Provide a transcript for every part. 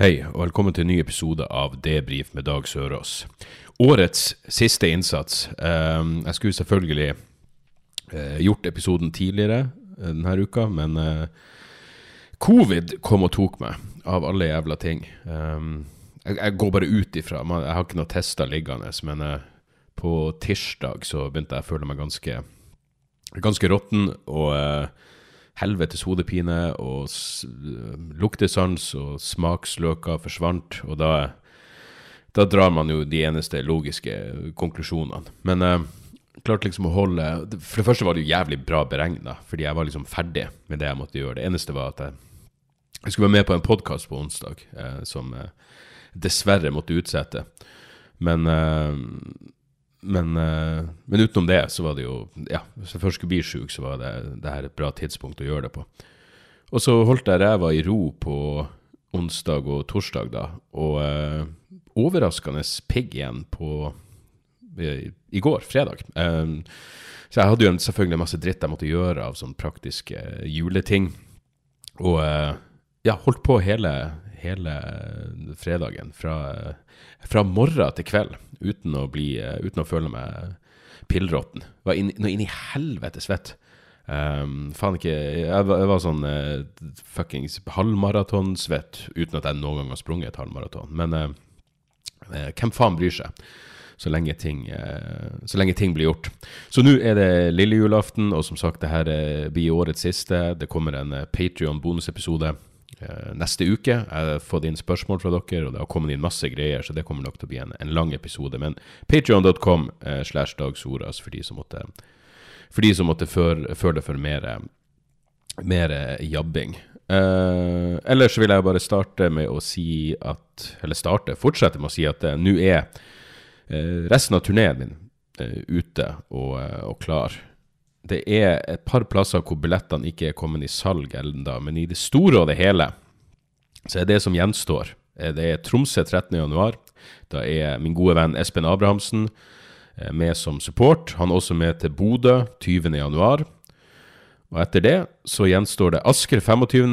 Hei, og velkommen til en ny episode av Debrif med Dag Sørås. Årets siste innsats. Ehm, jeg skulle selvfølgelig eh, gjort episoden tidligere eh, denne uka, men eh, covid kom og tok meg, av alle jævla ting. Ehm, jeg, går bare ut ifra Jeg har ikke noe tester liggende, men på tirsdag så begynte jeg å føle meg ganske, ganske råtten. og... eh, helvetes hodepine og luktesans og smaksløker forsvant, og da, da drar man jo de eneste logiske konklusjonene. Men eh, klarte liksom å holde For det første var det jo jævlig bra beregna, fordi jeg var liksom ferdig med det jeg måtte gjøre. Det eneste var at jeg, jeg skulle være med på en podkast på onsdag, eh, som eh, dessverre måtte utsette. Men eh, men, eh, men utenom det, så var det jo Ja, hvis jeg først skulle bli sjuk, så var det, det her et bra tidspunkt å gjøre det på. Og så holdt jeg ræva i ro på onsdag og torsdag, da. Og eh, overraskende pigg igjen på i, i går, fredag. Um, så jeg hadde jo selvfølgelig masse dritt jeg måtte gjøre av sånne praktiske juleting. Og eh, ja, holdt på hele, hele fredagen. Fra, fra morgen til kveld. Uten å, bli, eh, uten å føle meg pillråtten. Var inn, inn i helvete svett. Um, faen ikke Jeg var, jeg var sånn uh, fuckings halvmaratonsvett uten at jeg noen gang har sprunget et halvmaraton. Men uh, uh, hvem faen bryr seg? Så lenge, ting, eh, så lenge ting blir gjort. Så nå er det lille julaften, og som sagt, det her eh, blir årets siste. Det kommer en eh, Patrion-bonusepisode eh, neste uke. Jeg har fått inn spørsmål fra dere, og det har kommet inn masse greier, så det kommer nok til å bli en, en lang episode. Men patrion.com eh, slash dagsoras for de som måtte, for de som måtte føle for mer, mer jabbing. Eh, ellers vil jeg bare starte med å si at Eller starte, fortsette med å si at eh, nå er eh, resten av turneen min eh, ute og, eh, og klar. Det er et par plasser hvor billettene ikke er kommet i salg ennå, men i det store og det hele så er det som gjenstår. eh, Det er Tromsø 13. januar. Da er min gode venn Espen Abrahamsen eh, med som support. Han er også med til Bodø 20. januar. Og etter det så gjenstår det Asker 25.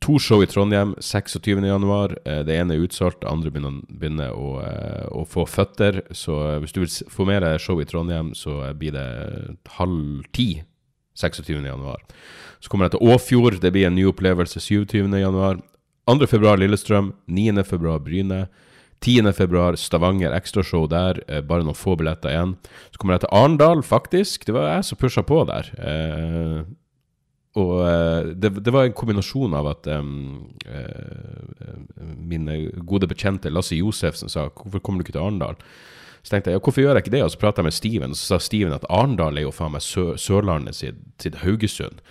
to show i Trondheim 26. januar. Eh, Det ene er utsolgt, det andre begynner, å, eh, å få føtter. Så eh, hvis du vil få mer show i Trondheim, så blir det halv ti 26. januar. Så kommer jeg til Åfjord, det blir en ny opplevelse 27. januar. 2. februar Lillestrøm, 9. februar Bryne. 10. februar Stavanger, ekstrashow der. Bare noen få billetter igjen. Så kommer jeg til Arendal, faktisk. Det var jeg som pusha på der. Eh, og uh, det, det var en kombinasjon av at um, uh, mine gode bekjente Lasse Josefsen sa 'Hvorfor kommer du ikke til Arendal?' Så tenkte jeg ja, hvorfor gjør jeg ikke det? Og så prata jeg med Steven, og så sa Steven at Arendal er jo faen meg Sø Sørlandet sitt, sitt Haugesund.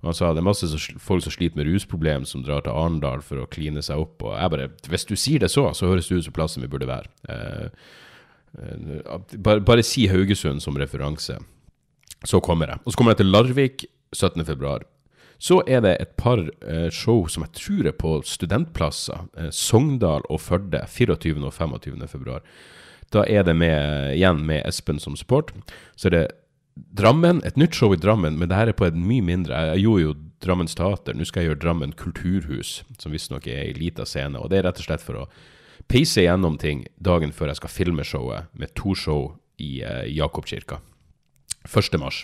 Og han sa det er masse folk som sliter med rusproblem, som drar til Arendal for å kline seg opp. Og jeg bare Hvis du sier det så, så høres det ut som plassen vi burde være. Eh, eh, bare, bare si Haugesund som referanse. Så kommer jeg. Og så kommer jeg til Larvik 17. februar. Så er det et par eh, show som jeg tror er på studentplasser. Eh, Sogndal og Førde 24. og 25. februar. Da er det med, igjen med Espen som support. Så er det Drammen, et nytt show i Drammen, men det her er på et mye mindre Jeg gjorde jo Drammens Teater, nå skal jeg gjøre Drammen Kulturhus, som visstnok er ei lita scene. Og det er rett og slett for å peise gjennom ting dagen før jeg skal filme showet, med to show i eh, Jakobkirka. 1. mars.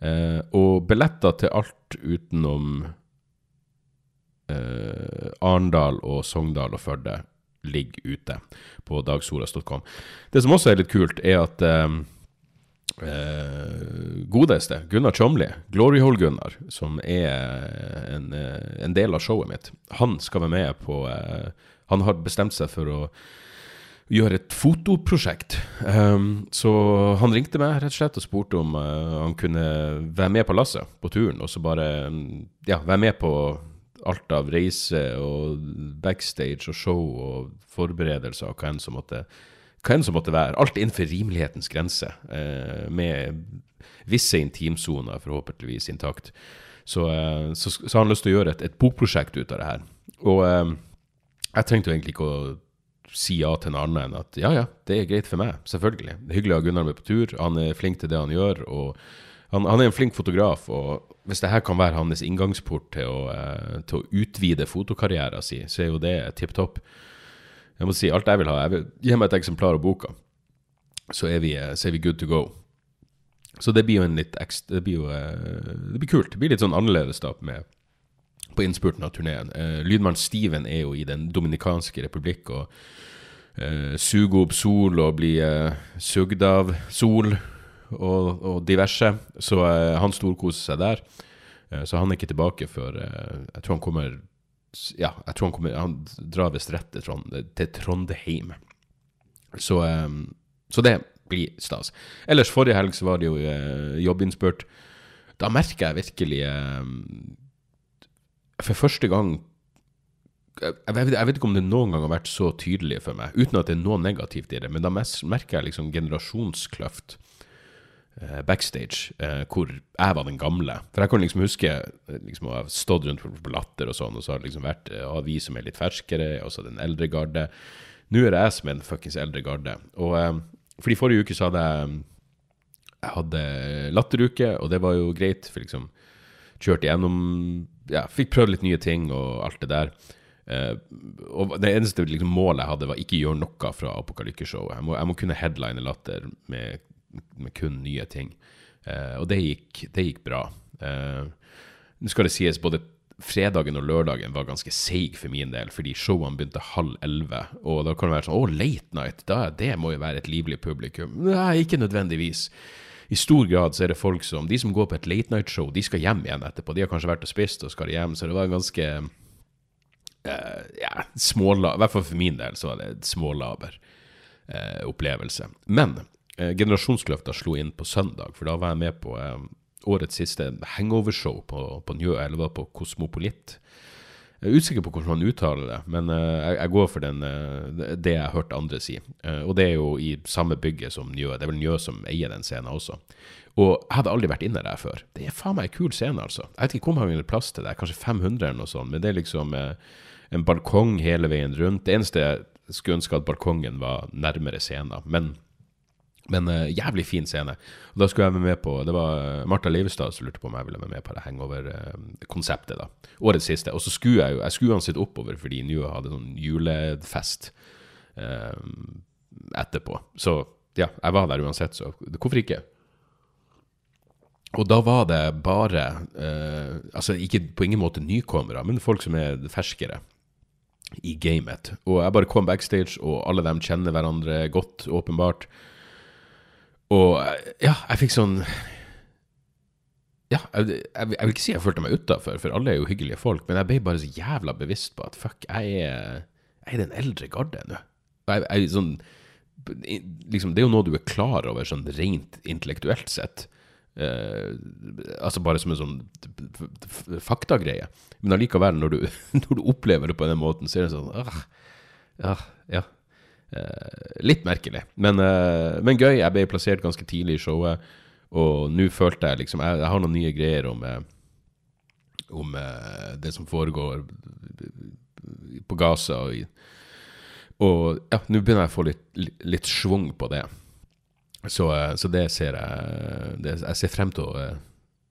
Eh, og billetter til alt utenom eh, Arendal og Sogndal og Førde ligger ute på dagsoras.com. Det som også er litt kult, er at eh, eh, godeste Gunnar Tjomli, Glory Hole Gunnar, som er en, en del av showet mitt, han skal være med på eh, Han har bestemt seg for å gjøre et fotoprosjekt. Um, så han ringte meg rett og slett og spurte om uh, han kunne være med på lasset på turen, og så bare ja, være med på alt av reise og backstage og show og forberedelser og hva enn som måtte, hva enn som måtte være. Alt innenfor rimelighetens grense, uh, med visse intimsoner forhåpentligvis intakt. Så, uh, så, så, har han lyst til å gjøre et, et bokprosjekt ut av det her. Og jeg trengte jo egentlig ikke å si ja til en annen enn at ja, ja, det er greit for meg. Selvfølgelig. Det er hyggelig å ha Gunnar med på tur. Han er flink til det han gjør. og han, han, er en flink fotograf, og hvis dette kan være hans inngangsport til å, eh, til å utvide fotokarrieren sin, så er jo det tipp topp. Jeg må si alt jeg vil ha. Jeg vil, gi meg et eksemplar av boka, så er, vi, eh, så er vi good to go. Så det blir jo en litt ekstra det, blir jo, eh, det blir kult. Det blir litt sånn annerledes da med, på innspurten av turneen. Eh, lydmann Steven er jo i Den dominikanske republikk og eh, suger opp sol og blir eh, sugd av sol og, og diverse. Så uh, han storkoser seg der. Uh, så han er ikke tilbake før uh, Jeg tror han kommer Ja, jeg tror han kommer Han drar visst rett til, Trond, til Trondheim. Så, um, så, det blir stas. Ellers, forrige helg så var det jo jobbinnspurt. Da merker jeg virkelig For første gang jeg vet, jeg vet, ikke om det noen gang har vært så tydelig for meg, uten at det er noe negativt i det, men da merker jeg liksom generasjonskløft Eh, backstage, eh, hvor jeg var den gamle. For jeg kan liksom huske eh, liksom, å ha stått rundt på Latter og sånn, og så har det liksom vært ja, vi som er litt ferskere, og så den eldre garde. Nå er det jeg som er den fuckings eldre garde. Og eh, fordi forrige uke så hadde jeg jeg hadde latteruke, og det var jo greit. For liksom kjørte igjennom Ja, fikk prøvd litt nye ting og alt det der. Uh, og Det eneste liksom, målet jeg hadde, var ikke gjøre noe fra Apokalykkeshowet. Jeg, jeg må kunne headline Latter med med kun nye ting. Uh, og det gikk, det gikk bra. Uh, Nå skal det sies, både fredagen og lørdagen var ganske seig for min del, fordi showene begynte halv elleve. Og da kan det være sånn Å, late night, da, det må jo være et livlig publikum. Nei, ikke nødvendigvis. I stor grad så er det folk som De som går på et late night-show, de skal hjem igjen etterpå. De har kanskje vært og spist og skal hjem, så det var en ganske uh, ja, smålaber I hvert fall for min del så var det et smålaber uh, opplevelse. Men uh, Generasjonskløfta slo inn på søndag, for da var jeg med på uh, årets siste hangover-show på, på Njø, eller var på Kosmopolit. Jeg er usikker på hvordan man uttaler det, men uh, jeg, går for den, uh, det jeg har hørt andre si. Uh, og det er jo i samme bygget som Njø. Det er vel Njø som eier den scenen også. Og jeg hadde aldri vært inne der før. Det er faen meg en kul scene, altså. Jeg vet ikke hvor mange plass til det, kanskje 500 eller noe sånt, men det er liksom en balkong hele veien rundt. Det eneste jeg skulle ønske at balkongen var nærmere scenen, men men uh, jævlig fin scene. Og Da skulle jeg være med på Det var uh, Martha Leivestad som lurte på om jeg ville være med på det hangover-konseptet. da Årets siste. Og så skulle jeg jo Jeg skulle uansett oppover fordi New hadde sånn julefest uh, etterpå. Så ja, jeg var der uansett, så hvorfor ikke? Og da var det bare Altså ikke på ingen måte nykommere, men folk som er ferskere i gamet. Og jeg bare kom backstage, og alle dem kjenner hverandre godt, åpenbart. Og ja, jeg fikk sånn Ja, jeg, jeg, vil ikke si jeg følte meg utafor, for alle er jo hyggelige folk, men jeg ble bare så jævla bevisst på at fuck, jeg er, jeg er den eldre garde nå. Jeg, jeg, sånn, liksom, det er jo noe du er klar over sånn rent intellektuelt sett. Uh, altså bare som en sånn faktagreie. Men allikevel, når du, når du opplever det på den måten, så er det sånn uh, uh, Ja, Eh, litt merkelig, men, eh, men, gøy. Jeg ble plassert ganske tidlig i showet, og nå følte jeg liksom Jeg, jeg har noen nye greier om, eh, om det som foregår på Gaza. Og, og ja, nå begynner jeg å få litt, litt schwung på det. Så, så, det ser jeg det, Jeg ser frem til å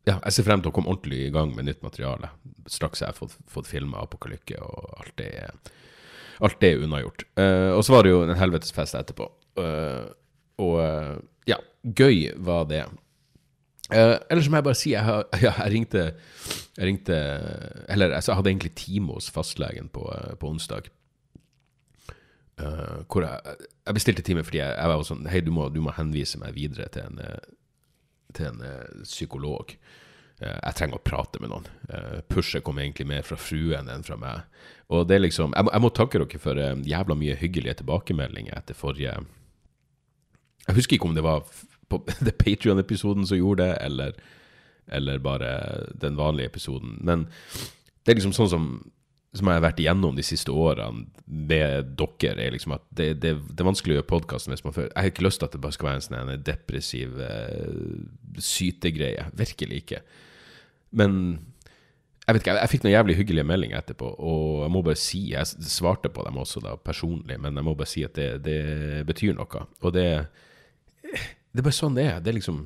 ja, jeg ser frem til å komme ordentlig i gang med nytt materiale. Straks jeg har fått, fått filma Apokalykke og alt det alt det er unnagjort. Uh, og så var det jo en helvetesfest etterpå. Uh, og uh, ja, gøy var det. Uh, ellers må jeg bare si jeg, ja, jeg ringte Jeg ringte Eller altså, jeg hadde egentlig time hos fastlegen på, på onsdag. hvor jeg, jeg, bestilte time fordi jeg, jeg var sånn Hei, du må, du må, henvise meg videre til en, til en psykolog. Eh, jeg trenger å prate med noen. Eh, pushet kom egentlig mer fra fruen enn fra meg. Og det er liksom Jeg må, jeg må takke dere for eh, jævla mye hyggelige tilbakemeldinger etter forrige Jeg husker ikke om det var på Patrion-episoden som gjorde det, eller, eller bare den vanlige episoden. Men Det er liksom sånn som, som jeg har vært igjennom de siste årene med dere, er liksom at det, det, det er vanskelig å gjøre podkasten hvis man føler Jeg har ikke lyst til at det bare skal være en sånn depressiv eh, sytegreie. Virkelig ikke. Men jeg vet ikke, jeg, jeg fikk noen jævlig hyggelige meldinger etterpå, og jeg må bare si Jeg svarte på dem også da personlig, men jeg må bare si at det, det betyr noe. Og det, det er bare sånn det er. Det er liksom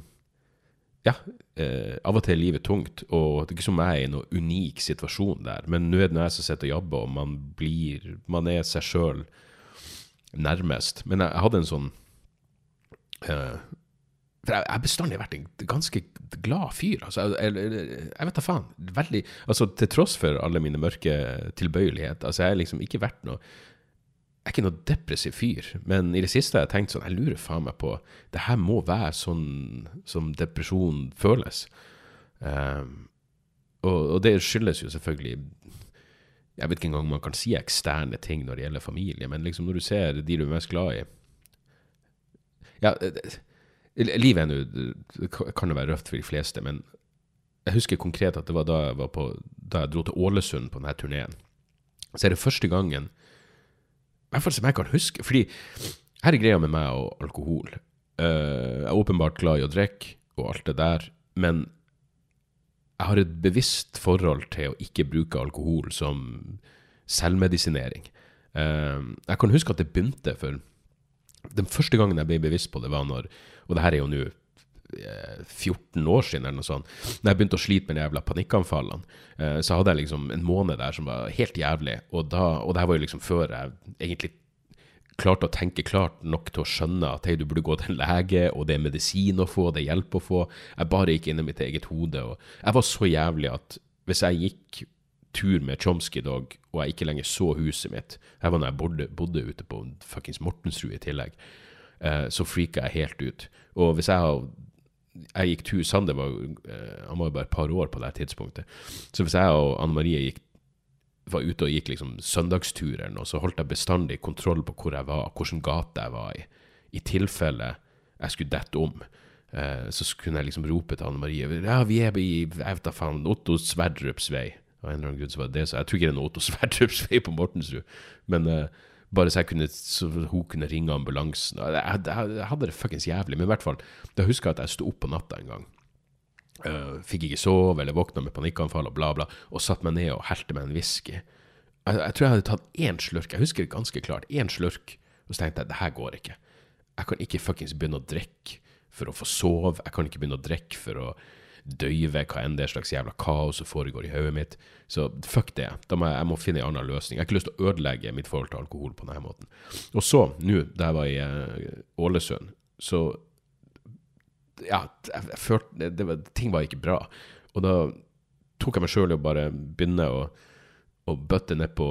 ja, eh, av og til er livet tungt, og det er ikke som jeg er i noen unik situasjon der. Men nå er det jeg som sitter og jobber, og man blir Man er seg sjøl nærmest. Men jeg, jeg, hadde en sånn eh, For jeg har bestandig vært en ganske glad fyr. Altså, jeg, jeg, jeg vet da faen. Veldig Altså, til tross for alle mine mørke tilbøyeligheter, altså, jeg har liksom ikke vært noe er ikke noe depressiv fyr, men i det siste har jeg tenkt sånn Jeg lurer faen meg på Det her må være sånn som depresjon føles. Um, og, og, det skyldes jo selvfølgelig Jeg vet ikke engang om man kan si eksterne ting når det gjelder familie, men liksom når du ser de du er mest glad i Ja, livet er kan jo være røft for de fleste, men jeg husker konkret at det var da jeg, var på, da jeg dro til Ålesund på denne turneen. Så er det første gangen hvert fall som jeg kan huske. Fordi her er greia med meg og alkohol. Uh, jeg er åpenbart glad i å drikke og alt det der, men jeg har et bevisst forhold til å ikke bruke alkohol som selvmedisinering. Uh, jeg kan huske at det begynte for Den første gangen jeg ble bevisst på det, var når Og det her er jo nå 14 år siden, eller noe sånt, når jeg begynte å slite med de jævla panikkanfallene, eh, så hadde jeg liksom en måned der som var helt jævlig. Og, da, og det her var jo liksom før jeg egentlig klarte å tenke klart nok til å skjønne at hei, du burde gå til en lege, og det er medisin å få, det er hjelp å få. Jeg bare gikk inn i mitt eget hode. Og jeg var så jævlig at hvis jeg gikk tur med Chomsky Dog, og jeg ikke lenger så huset mitt Her var når jeg bodde, bodde ute på fuckings Mortensrud i tillegg. Eh, så freaka jeg helt ut. Og hvis jeg har jeg gikk tur Sander var, uh, han var jo bare et par år på det tidspunktet. Så hvis jeg og Anne Marie gikk, var ute og gikk liksom søndagsturer, så holdt jeg bestandig kontroll på hvor jeg var, hvilken gate jeg var i. I tilfelle jeg skulle dette om, uh, så kunne jeg liksom rope til Anne Marie Ja, vi er i jeg vet faen, Otto Sverdrups vei. Av en eller annen grunn så var det det. Så jeg tror ikke det er noe Otto Sverdrups vei på Mortensrud. Men uh, bare så, kunne, så, hun kunne ringe ambulansen. Jeg, jeg, jeg hadde det fuckings jævlig. Men i hvert fall, da husker jeg at jeg sto opp på natta en gang. Uh, fikk ikke sove, eller våkna med panikkanfall og bla, bla, og satte meg ned og helte meg en whisky. Jeg, jeg, tror jeg hadde tatt én slurk, jeg husker det ganske klart, én slurk, og så tenkte jeg det her går ikke. Jeg kan ikke fuckings begynne å drikke for å få sove, jeg kan ikke begynne å drikke for å døyve hva enn det er slags jævla kaos som foregår i hodet mitt. Så fuck det. Da må jeg, jeg, må finne en annen løsning. Jeg har ikke lyst til å ødelegge mitt forhold til alkohol på denne måten. Og så, nå da jeg var i uh, Ålesund, så Ja, jeg, jeg følte det var, Ting var ikke bra. Og da tok jeg meg sjøl i å bare begynne å, å bøtte ned på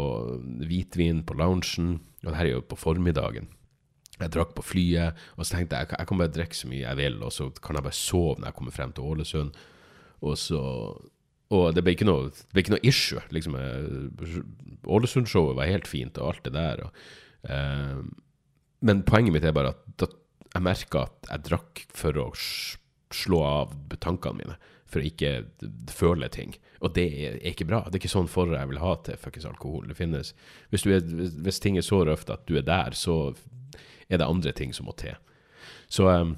hvitvin på loungen. Og det her er jo på formiddagen. Jeg drakk på flyet, og så tenkte jeg jeg kan bare drikke så mye jeg vil, og så kan jeg bare sove når jeg kommer frem til Ålesund. Og så Og det ble ikke noe, ble ikke noe issue. liksom eh, Ålesund-showet var helt fint, og alt det der. Og, eh, men poenget mitt er bare at da, jeg merka at jeg drakk for å slå av tankene mine. For å ikke føle ting. Og det er ikke bra. Det er ikke sånn forhold jeg vil ha til fuckings alkohol. Det finnes hvis, er, hvis ting er så røft at du er der, så er det andre ting som må til. Så, um,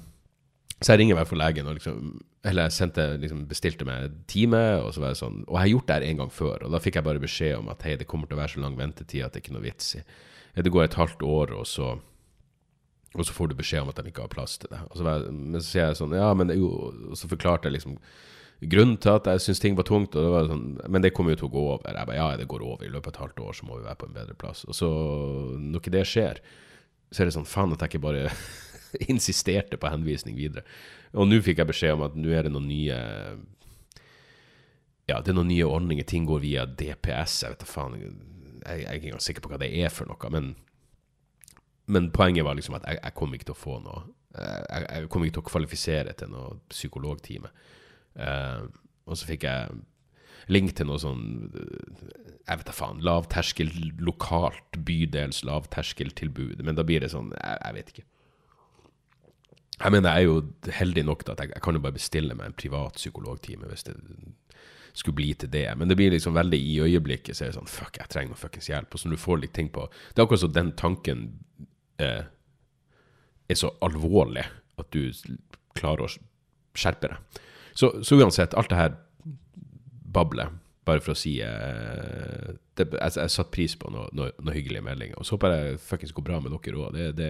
så jeg ringer i hvert fall legen og liksom Eller jeg sendte, liksom, bestilte meg time, og så var det sånn Og jeg har gjort det her en gang før, og da fikk jeg bare beskjed om at hei, det kommer til å være så lang ventetid at det er ikke noe vits i. Det går et halvt år, og så og så får du beskjed om at de ikke har plass til det. Og så, men så sier jeg sånn Ja, men jo Og så forklarte jeg liksom grunnen til at jeg syntes ting var tungt. Og det var sånn, men det kommer jo til å gå over. Jeg bare ja, det går over. I løpet av et halvt år så må vi være på en bedre plass. Og så, når ikke det skjer, så er det sånn faen at jeg ikke bare insisterte på henvisning videre. Og nå fikk jeg beskjed om at nå er det noen nye Ja, det er noen nye ordninger. Ting går via DPS. Jeg vet da faen Jeg, jeg er ikke engang sikker på hva det er for noe. Men, men poenget var liksom at jeg, jeg kom ikke til å få noe Jeg, jeg kom ikke til å kvalifisere til noe psykologtime. Uh, og så fikk jeg link til noe sånn Jeg vet da faen. Lavterskel lokalt bydels lavterskeltilbud. Men da blir det sånn Jeg, jeg vet ikke. Jeg mener, jeg er jo heldig nok til at jeg, jeg, kan jo bare bestille meg en privat psykologtime hvis det skulle bli til det. Men det blir liksom veldig i øyeblikket så er det sånn Fuck, jeg trenger noe fuckings hjelp. Og så når du får litt ting på Det er akkurat som den tanken eh, er så alvorlig at du klarer å skjerpe deg. Så, så uansett, alt det her bablet, bare for å si eh, det, jeg, jeg satte pris på noen noe, noe hyggelige meldinger. Og så håper jeg fuckings går bra med dere òg. Det, det,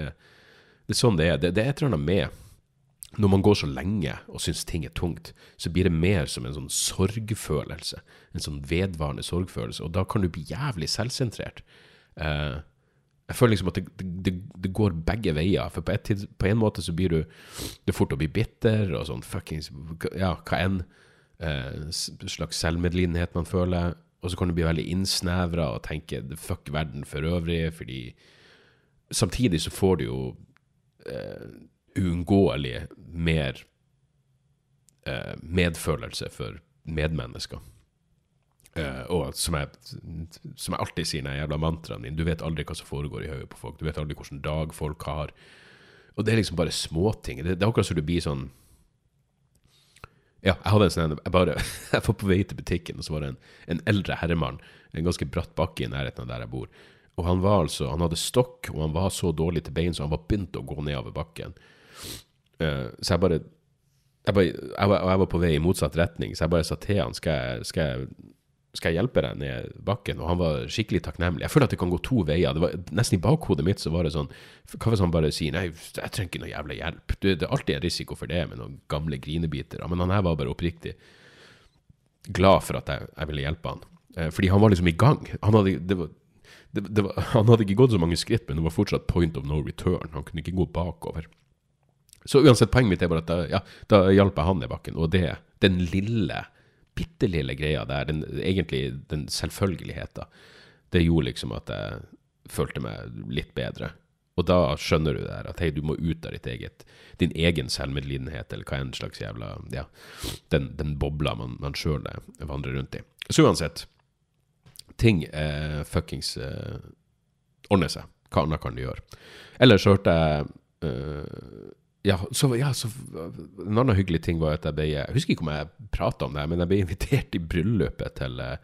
det, er sånn det er. Det, det er et eller annet med når man går så lenge og syns ting er tungt, så blir det mer som en sånn sorgfølelse. En sånn vedvarende sorgfølelse. Og da kan du bli jævlig selvsentrert. Eh, jeg føler liksom at det, det, det, går begge veier. For på, tid, på, en måte så blir du Det er fort å bli bitter og sånn fuckings Ja, hva enn slags selvmedlidenhet man føler. Og så kan du bli veldig innsnevra og tenke fuck verden for øvrig, fordi Samtidig så får du jo eh, mer eh, medfølelse for medmennesker. Eh, og som jeg, som jeg, alltid sier når jeg jævla mantraen min, du vet aldri hva som foregår i hodet på folk. Du vet aldri hvilken dag folk har. Og det er liksom bare småting. Det, det er akkurat som du blir sånn Ja, jeg hadde en sånn Jeg bare, jeg var på vei til butikken, og så var det en, en eldre herremann, en ganske bratt bakke i nærheten av der jeg bor. Og han var altså, han hadde stokk, og han var så dårlig til bein, så han var begynt å gå nedover bakken. Uh, så jeg bare jeg, bare, jeg, var, jeg var på vei i motsatt retning, så jeg bare sa til han skal jeg, skal jeg, skal jeg hjelpe deg ned bakken? Og han var skikkelig takknemlig. Jeg føler at det kan gå to veier. Det var Nesten i bakhodet mitt så var det sånn Hva hvis han bare sier nei, jeg trenger ikke noe jævla hjelp? Du, det er alltid en risiko for det med noen gamle grinebiter. Men han her var bare oppriktig glad for at jeg, jeg ville hjelpe han. Uh, fordi han var liksom i gang. Han hadde, det var, det, det var, han hadde ikke gått så mange skritt, men det var fortsatt point of no return. Han kunne ikke gå bakover. Så uansett, poenget mitt er bare at da, ja, da hjalp jeg han ned bakken. Og det, den lille, bitte lille greia der, den, egentlig den selvfølgeligheten, det gjorde liksom at jeg følte meg litt bedre. Og da skjønner du der, at hei, du må ut av ditt eget, din egen selvmedlidenhet, eller hva enn slags jævla Ja, den, den bobla man, man sjøl vandrer rundt i. Så uansett, ting eh, fuckings eh, ordner seg. Hva annet kan du gjøre? Ellers hørte jeg eh, ja, så, ja, så En annen hyggelig ting var at jeg ble Jeg husker ikke om jeg prata om det, men jeg ble invitert i bryllupet til uh,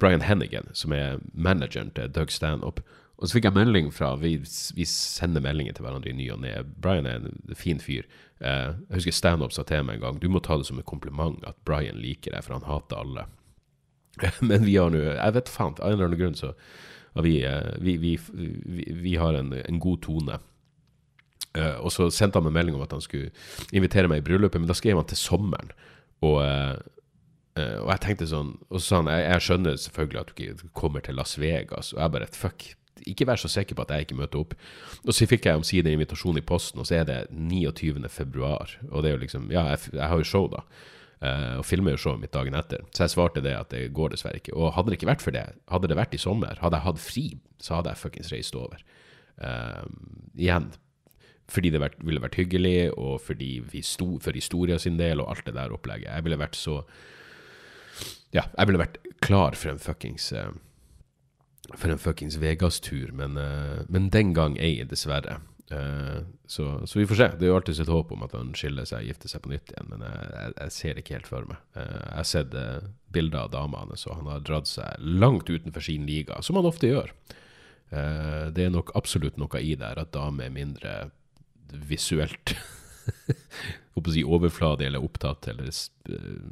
Brian Hennigan, som er manageren til Doug Stanhope. Og så fikk jeg melding fra Vi, vi sender meldinger til hverandre i ny og ne. Brian er en fin fyr. Uh, jeg husker Stanhope sa til meg en gang Du må ta det som et kompliment at Brian liker deg, for han hater alle. men vi har nå Jeg vet faen, av en eller annen grunn så vi, vi, vi, vi, har en, en god tone. Uh, og så sendte han meg melding om at han skulle invitere meg i bryllupet, men da skrev han til sommeren. Og, uh, uh, og jeg tenkte sånn Og så sa han jeg, jeg, skjønner selvfølgelig at du ikke kommer til Las Vegas. Og jeg bare fuck, ikke vær så sikker på at jeg ikke møter opp. Og så fikk jeg omsider invitasjon i posten, og så er det 29. februar. Og det er jo liksom Ja, jeg, jeg har jo show, da. og filmer jo showet mitt dagen etter. Så jeg svarte det at det går dessverre ikke. Og hadde det ikke vært for det, hadde det vært i sommer, hadde jeg hatt fri, så hadde jeg fuckings reist over. igjen fordi det ville vært hyggelig, og fordi vi sto for historia sin del, og alt det der opplegget. Jeg ville vært så Ja, jeg ville vært klar for en fuckings uh, For en fuckings Vegas-tur, men, uh, men, den gang ei, dessverre. Uh, så, så, vi får se. Det er jo alltid et håp om at han skiller seg og gifter seg på nytt igjen, men jeg, jeg, ser det ikke helt for meg. jeg har sett bilder av hans, og han har dratt seg langt utenfor sin liga, som han ofte gjør. det er nok absolutt noe i der at damer er mindre visuelt si overfladig eller opptatt eller uh,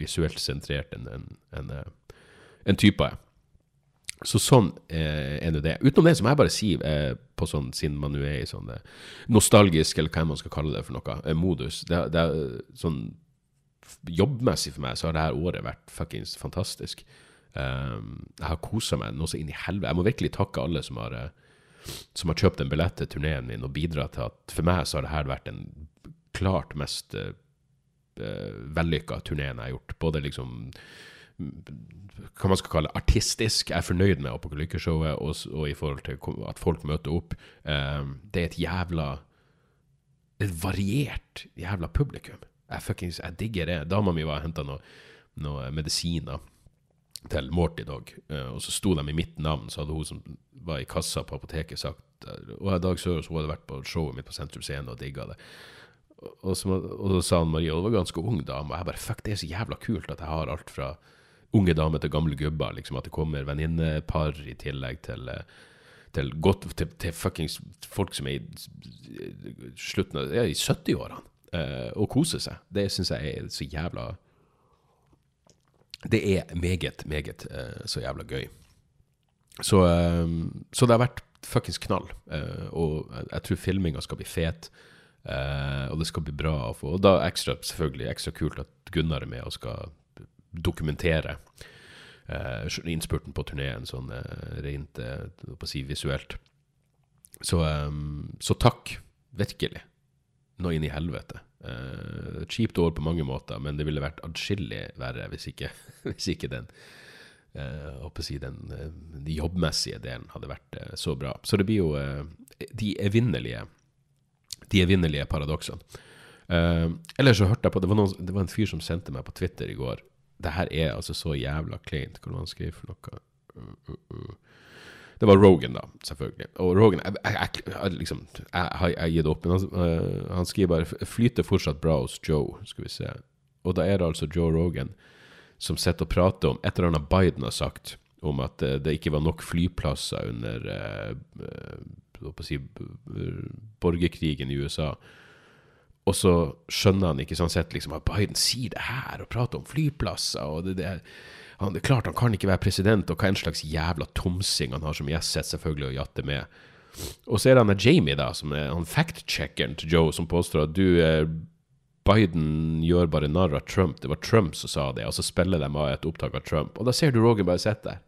visuelt sentrert enn en, en, en, type er. Så sånn eh, er nå det. Utenom det så må jeg bare si, eh, på sånn, siden man nå er i sånn eh, nostalgisk, eller hva man skal kalle det for noe, eh, modus det, det sånn Jobbmessig for meg så har det her året vært fuckings fantastisk. Um, jeg har kosa meg noe så inn i helvete. Jeg må virkelig takke alle som har uh, som har kjøpt en billett til turneen min og bidratt til at for meg så har det her vært den klart mest uh, vellykka turneen jeg har gjort. Både liksom hva man skal kalle artistisk. Jeg er fornøyd med Apokalykkeshowet, og, og i forhold til at folk møter opp. Um, det er et jævla Et variert jævla publikum. Jeg, fucking, jeg digger det. Dama mi var og henta noen noe medisiner til Morty Dog, uh, og så sto de i mitt navn, så hadde hun som var i kassa på apoteket, sagt Og Dag Sørås hun hadde vært på showet mitt på Sentrum Scene og digga det. og, så, og så sa han Maria, og det var ganske ung dame, og jeg bare fuck, det er så jævla kult at jeg har alt fra unge damer til gamle gubber, liksom, at det kommer venninnepar i tillegg til eh, til, godt, til, til fuckings folk som er i slutten av ja, i 70-årene, eh, og koser seg. Det syns jeg er så jævla Det er meget, meget eh, så jævla gøy. Så, eh, så det har vært fuckings knall. Eh, og jeg, tror filminga skal bli fet. Og det skal bli bra Og da ekstra, selvfølgelig ekstra kult at Gunnar er med og skal dokumentere innspurten på turneen, sånn rent si visuelt. Så, så takk, virkelig. Nå inn i helvete. Uh, kjipt år på mange måter, men det ville vært adskillig verre hvis ikke, hvis ikke den uh, si den, den, jobbmessige delen hadde vært så bra. Så det blir jo de evinnelige de evinnelige paradoksene. Uh, ellers så hørte jeg på det var, noen, det var, en fyr som sendte meg på Twitter i går. Det her er altså så jævla kleint. Hva var han skrev for noe? Uh, uh, uh. Det var Rogan, da, selvfølgelig. Og Rogan Jeg, jeg, jeg, liksom, jeg har gitt opp. Men han, han, skriver bare 'flyter fortsatt bra hos Joe', skal vi se. Og da er det altså Joe Rogan som sitter og prater om et eller annet Biden har sagt, om at det ikke var nok flyplasser under uh, si, borgerkrigen i USA. Og så skjønner han ikke sånn sett liksom, at Biden sier det her og prater om flyplasser. og det, det, han, det er klart han kan ikke være president, og hva en slags jævla tomsing han har som gjest, selvfølgelig å jatte med. Og så er det han Jamie, da, som er han fact-checkeren til Joe, som påstår at du eh, Biden gjør bare narr av Trump. Det var Trump som sa det, og så spiller de av et opptak av Trump. Og da ser du Rogan bare sitte der.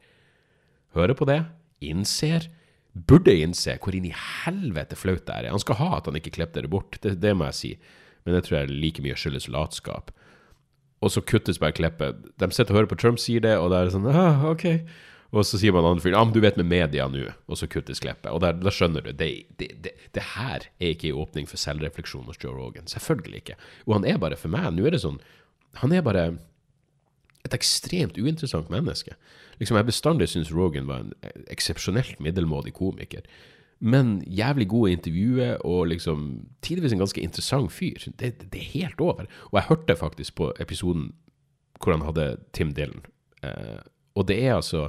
Hører på det, innser burde innse hvor inn i helvete flaut det er. Han skal ha at han ikke klippet det bort, det, det, må jeg si. Men det tror jeg like mye skyldes latskap. Og så kuttes bare klippet. De sitter og hører på Trump sier det, og da er det sånn ah, ok. Og så sier man andre fyren ja, men du vet med media nå, og så kuttes klippet. Og da skjønner du, det, det, det, det, her er ikke en åpning for selvrefleksjon hos Joe Rogan. Selvfølgelig ikke. Og han er bare, for meg, nå er det sånn Han er bare et ekstremt uinteressant menneske. Liksom, jeg bestandig syns Rogan var en eksepsjonelt middelmådig komiker. Men jævlig god i intervjuet, og liksom tidvis en ganske interessant fyr. Det, det, er helt over. Og jeg hørte faktisk på episoden hvor han hadde Tim Dylan. Eh, og det er altså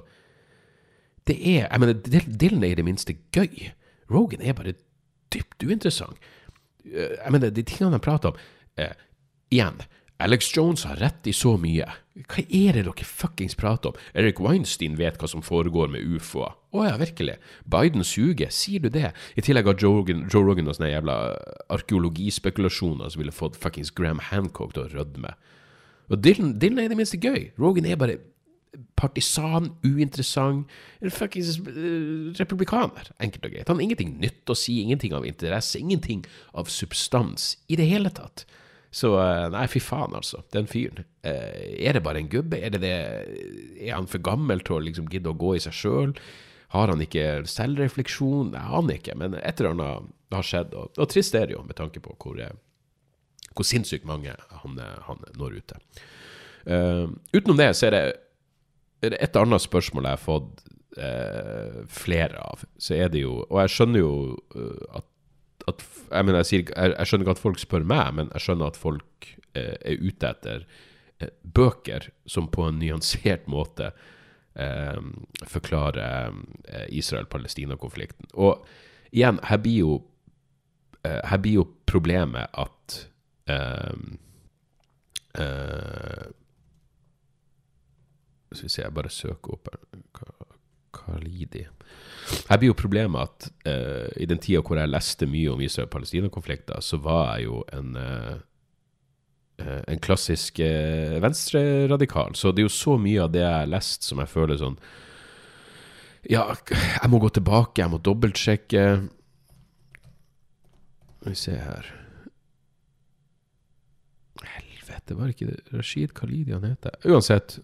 Det er Jeg mener, Dylan er i det minste gøy. Rogan er bare dypt uinteressant. Eh, jeg mener, de tingene han prater om eh, Igjen, Alex Jones har rett i så mye. Hva er det dere fuckings prater om? Eric Weinstein vet hva som foregår med ufoer. Å ja, virkelig? Biden suger, sier du det? I tillegg har Joe Rogan, og sånne jævla arkeologispekulasjoner som ville fått fuckings Graham Hancock til å rødme. Og Dylan, Dylan er i det minste gøy. Rogan er bare partisan, uinteressant, fuckings uh, republikaner, enkelt og greit. Han har ingenting nytt å si, ingenting av interesse, ingenting av substans i det hele tatt. Så eh, nei, fy faen, altså. Den fyren. Eh, er det bare en gubbe? Er, det det, er han for gammel til å liksom gidde å gå i seg sjøl? Har han ikke selvrefleksjon? Jeg aner ikke, men et eller annet har skjedd. Og, og trist er det jo, med tanke på hvor, eh, hvor sinnssykt mange han, han når ut til. Uh, utenom det så er det, er det, et annet spørsmål jeg har fått uh, flere av. Så er det jo Og jeg skjønner jo uh, at at, jeg, mener, jeg, sier, jeg, jeg, skjønner ikke at folk spør meg, men jeg skjønner at folk eh, er ute etter eh, bøker som på en nyansert måte eh, forklarer Israel-Palestina-konflikten. Og igjen, her blir jo, eh, her blir jo problemet at eh, Skal vi se, jeg bare søker opp her. Khalidi. Her blir jo problemet at uh, i den tida hvor jeg leste mye om Israel-Palestina-konflikter, så var jeg jo en uh, en klassisk uh, venstreradikal. Så det er jo så mye av det jeg har lest som jeg føler sånn Ja, jeg må gå tilbake, jeg må dobbeltsjekke. Skal vi se her Helvete, var det ikke Rashid Khalidi han heter? Uansett.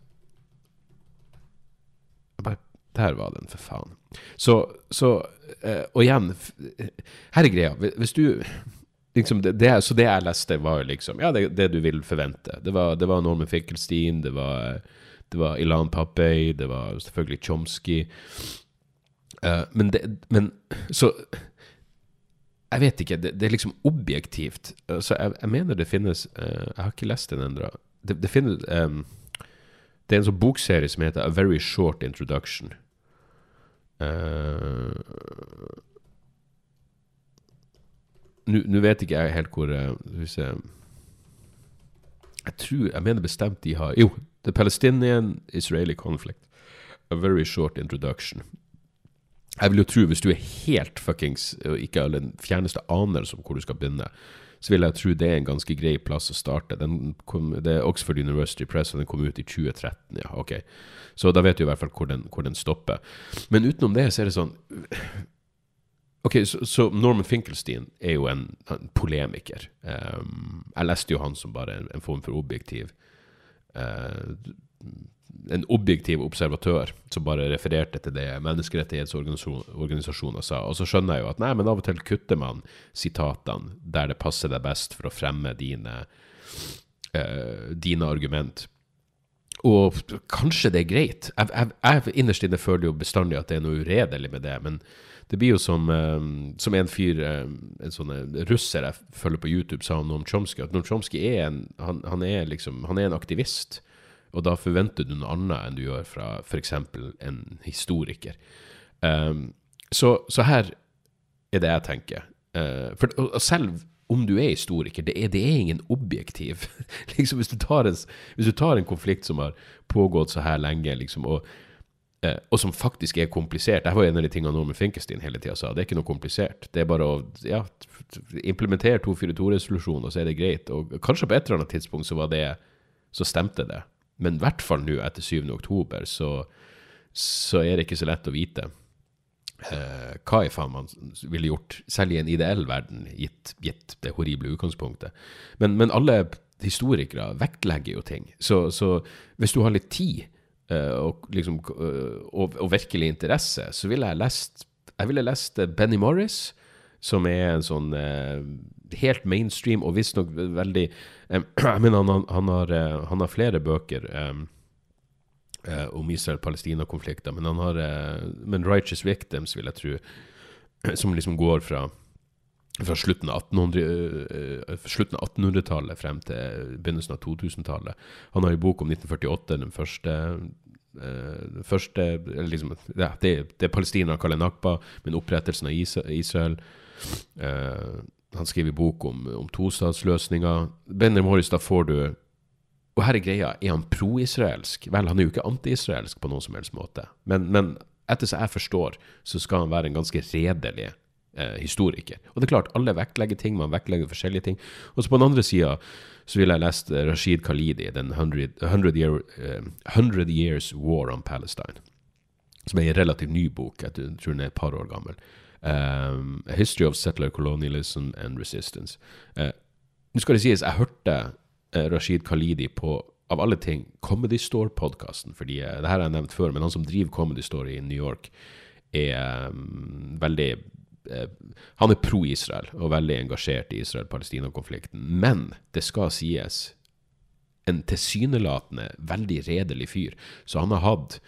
Der var den, for faen. Så, så uh, Og igjen, her er greia. Hvis du liksom det, det, Så det jeg leste, var liksom Ja, det, det du vil forvente. Det var, det var Norman Finkelstein, det var, det var Ilan Papey, det var selvfølgelig Chomsky. Uh, men, men så Jeg vet ikke. Det, det er liksom objektivt. Så jeg, jeg mener det finnes uh, Jeg har ikke lest den ennå. Det, det finnes um, Det er en sånn bokserie som heter A Very Short Introduction. Uh, Nå vet ikke jeg helt hvor uh, Skal vi Jeg tror Jeg mener bestemt de har Jo, The Palestinian-Israeli Conflict. A Very Short Introduction. Jeg vil jo tro, hvis du er helt fuckings og ikke har den fjerneste anelse om hvor du skal begynne, så vil jeg tro det er en ganske grei plass å starte. Kom, det er Oxford University Press, og den kom ut i 2013. ja, ok. Så da vet du i hvert fall hvor den, hvor den stopper. Men utenom det så er det sånn Ok, så, så, Norman Finkelstein er jo en, en polemiker. Um, jeg leste jo han som bare en, en form for objektiv uh, En objektiv observatør som bare refererte til det menneskerettighetsorganisasjoner sa. Og så skjønner jeg jo at nei, men av og til kutter man sitatene der det passer deg best for å fremme dine, uh, dine argument. Og kanskje det er greit. Jeg, jeg, jeg innerst inne føler jo bestandig at det er noe uredelig med det. men det blir jo som, um, som en fyr, um, en sånn russer jeg følger på YouTube, sa om Chomsky, at Noam Chomsky er en, han, han, er liksom, han er en aktivist. Og da forventer du noe annet enn du gjør fra f.eks. en historiker. Um, så, så, her er det jeg tenker. Uh, for, og selv om du er historiker, det er, det er ingen objektiv. liksom hvis du, en, hvis du, tar en, konflikt som har pågått så her lenge, liksom, og uh, og som faktisk er komplisert. Det var en av de tingene Norman Finkestein hele tida sa. Det er ikke noe komplisert. Det er bare å ja, implementere 242-resolusjonen, og så er det greit. Og kanskje på et eller annet tidspunkt så var det Så stemte det. Men i hvert fall nå etter 7. oktober så, så er det ikke så lett å vite eh, hva i faen man ville gjort, selv i en ideell verden, gitt, gitt det horrible utgangspunktet. Men, men alle historikere vektlegger jo ting. Så, så hvis du har litt tid Eh, og, liksom, eh, og, og, virkelig interesse, så ville jeg lest Jeg ville lest Benny Morris, som er en sånn eh, helt mainstream og visstnok veldig eh, Jeg mener, han, han, har, han, har, flere bøker eh, om Israel-Palestina-konflikter, men han har Men Righteous Victims, vil jeg tro, som liksom går fra fra slutten av 1800-tallet 1800 frem til begynnelsen av 2000-tallet. Han har en bok om 1948, den første uh, første liksom, ja, det, det Palestina kaller Nakba, men opprettelsen av Israel. Uh, han skriver bok om, om tostatsløsninga. Benjamin Morris, da får du Og her er greia, er han pro-israelsk? Vel, han er jo ikke anti-israelsk på noen som helst måte. Men, men etter som jeg forstår, så skal han være en ganske redelig eh, historiker. Og det er klart, alle vektlegger ting, man vektlegger forskjellige ting. Og så på den andre sida så ville jeg lest eh, Rashid Khalidi, den 100, 100, year, eh, 100 Years War on Palestine. Som er en relativt ny bok. Jeg tror den er et par år gammel. Um, A History of Settler Colonialism and Resistance. Uh, Nå skal det sies, jeg hørte uh, Rashid Khalidi på, av alle ting, Comedy Store-podkasten. fordi uh, det her har jeg nevnt før, men han som driver Comedy Store i New York, er um, veldig Eh, han er pro-Israel og veldig engasjert i Israel-Palestina-konflikten. Men det skal sies en tilsynelatende veldig redelig fyr. Så han har hatt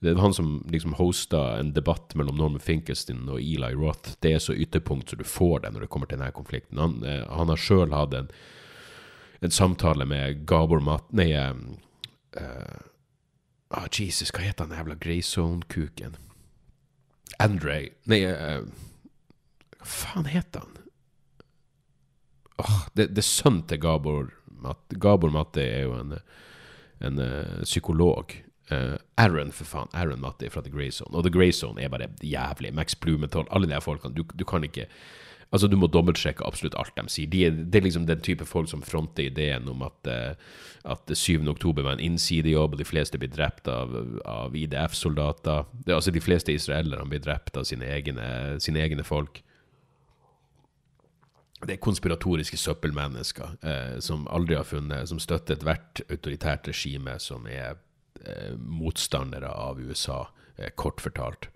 Det var han som liksom hosta en debatt mellom Norman Finkelstein og Eli Roth. Det er så ytterpunkt så du får det når det kommer til denne konflikten. Han, eh, han har sjøl hatt en, en, samtale med Gabor Mat... Nei uh, oh, Jesus, hva heter han jævla Greyzone-kuken? Andre Nei uh, hva faen heter han? Oh, det, det, er sønnen til Gabor Matte. Gabor Matte er jo en, en uh, psykolog. Uh, Aaron, for faen. Aaron Matti fra The Grey Zone. Og The Grey Zone er bare jævlig. Max Blumenthal, alle de her folkene. Du, du kan ikke Altså, du må dobbeltsjekke absolutt alt de sier. De er, det er liksom den type folk som fronter ideen om at, uh, at 7. oktober var en innsidejobb, og de fleste blir drept av, av IDF-soldater. Altså, de fleste israelerne blir drept av sine egne, sine egne folk det er konspiratoriske søppelmennesker eh, som aldri har funnet Som støtter ethvert autoritært regime som er motstandere av USA, eh, kort fortalt.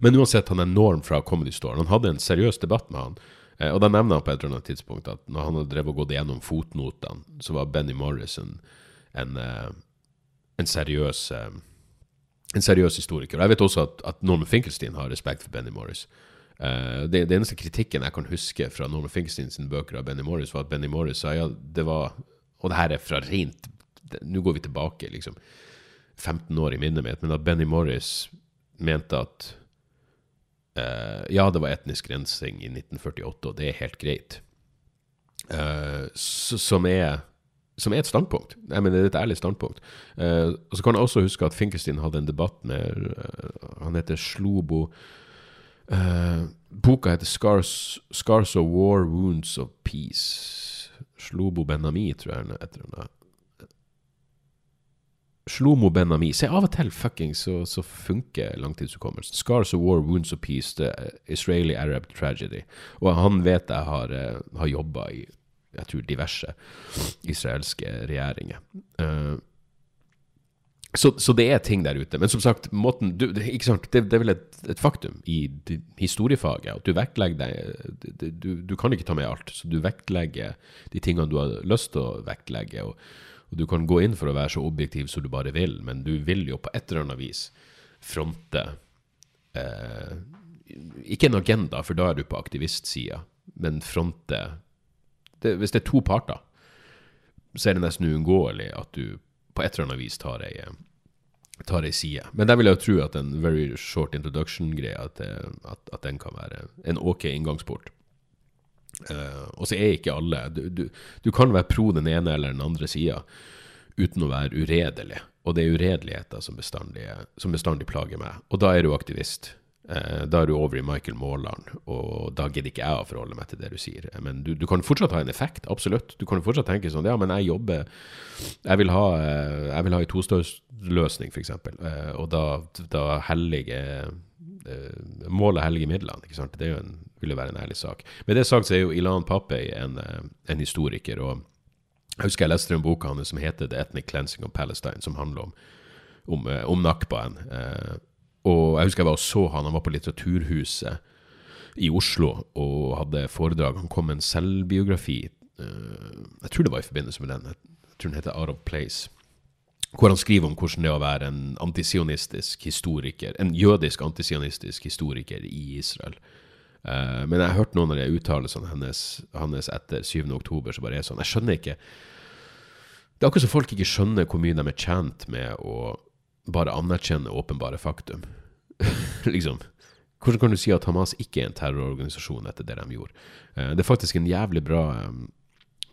Men uansett, han er Norm fra Comedy Store. Han hadde en seriøs debatt med han. Eh, og da nevner han på et eller annet tidspunkt at når han hadde drevet og gått gjennom fotnotene, så var Benny Morrison en, eh, en seriøs eh, en seriøs historiker. Og jeg vet også at, at Norman Finkelstein har respekt for Benny Morris. Eh, det, det, eneste kritikken jeg kan huske fra Norman Finkelstein sine bøker av Benny Morris, var at Benny Morris sa ja, det var Og det her er fra rent Nå går vi tilbake liksom 15 år i minnet mitt, men at Benny Morris mente at uh, ja, det var etnisk rensing i 1948, og det er helt greit. Uh, som, er, som er et standpunkt. Jeg mener, det er et ærlig standpunkt. Uh, og Så kan jeg også huske at Finkelstein hadde en debatt med Han heter Slobo boka heter Scars, 'Scars of War, Wounds of Peace'. Slobo Benami, tror jeg Etter den. Slomo Benami. Se, av og til fucking så, så funker langtidshukommelsen. 'Scars of War, Wounds of Peace', The Israeli Arab Tragedy. Og han vet jeg har, uh, har jobba i jeg tror diverse israelske regjeringer. Uh, så, så, det er ting der ute. Men som sagt, måten, du, ikke sant? Det, det, er vel et, et faktum i historiefaget at du vektlegger deg du, du, kan ikke ta med alt. Så du vektlegger de tingene du har lyst til å vektlegge. Og, og, du kan gå inn for å være så objektiv som du bare vil, men du vil jo på et eller annet vis fronte eh, Ikke en agenda, for da er du på aktivistsida, men fronte det, Hvis det er to parter, så er det nesten uunngåelig at du på et eller annet vis tar ei, tar ei side. Men der vil jeg jo tro at en very short introduction-greie, at, at, at, den kan være en ok inngangsport. Uh, og så er ikke alle du, du, du, kan være pro den ene eller den andre sida uten å være uredelig. Og det er uredeligheter som som bestandig plager meg. Og da er du aktivist. Uh, da er du over i Michael Maaland, og da gidder ikke jeg å forholde meg til det du sier. Men du, du, kan fortsatt ha en effekt, absolutt. Du kan fortsatt tenke sånn Ja, men jeg jobber Jeg vil ha, uh, jeg vil ha en tostårsløsning f.eks. Eh, og da, da hellige Målet hellige midlene. ikke sant? Det er jo en, vil jo være en ærlig sak. Med det sagt så er jo Ilan Papey en, en historiker. og jeg husker jeg leste en bok hans som heter 'The Ethnic Cleansing of Palestine', som handler om, om, om nakbaen. Eh, og jeg husker jeg var og så han, han var på Litteraturhuset i Oslo og hadde foredrag. Han kom med en selvbiografi. Eh, jeg tror det var i forbindelse med den. Jeg tror den heter Out of Place. Hvor han skriver om hvordan det er å være en antisionistisk historiker, en jødisk antisionistisk historiker i Israel. Uh, men jeg har hørt noen av de uttalelsene hennes, hennes etter 7. oktober, så bare er sånn Jeg skjønner ikke Det er akkurat som folk ikke skjønner hvor mye de er tjent med å bare anerkjenne åpenbare faktum. liksom. Hvordan kan du si at Hamas ikke er en terrororganisasjon etter det de gjorde? Uh, det er faktisk en jævlig bra um,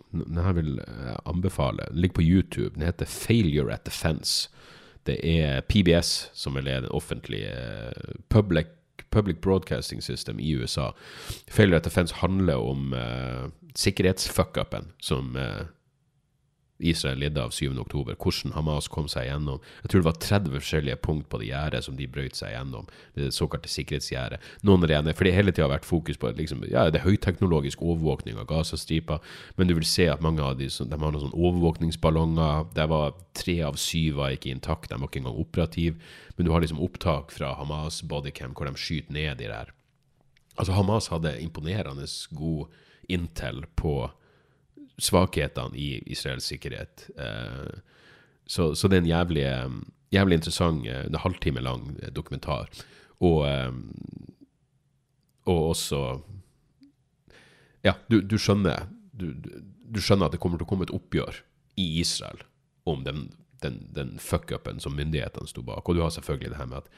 Den her vil jeg anbefale. Den ligger på YouTube. Den heter 'Failure at Defense'. Det er PBS, som er den offentlige public, public, Broadcasting System i USA. 'Failure at Defense' handler om uh, sikkerhetsfuckupen som Israel lidde av 7.10. Hvordan Hamas kom seg gjennom. Jeg tror det var 30 forskjellige punkt på det gjerdet som de brøt seg gjennom. Det såkalte sikkerhetsgjerdet. Noen av det, for det hele tida har vært fokus på liksom, ja, det er høyteknologisk overvåkning av Gazastripa, men du vil se at mange av de, de har noen sånne overvåkningsballonger. Der var tre av syv var ikke intakt, de var ikke engang operative. Men du har liksom opptak fra Hamas bodycam hvor de skyter ned de der. Altså Hamas hadde imponerende god intel på svakhetene i Israels sikkerhet. Eh, så, så, det er en jævlig, eh, jævlig interessant, eh, en halvtime lang dokumentar. Og, og også Ja, du, du skjønner du, du, skjønner at det kommer til å komme et oppgjør i Israel om den, den, den fuck-upen som myndighetene sto bak. Og du har selvfølgelig det her med at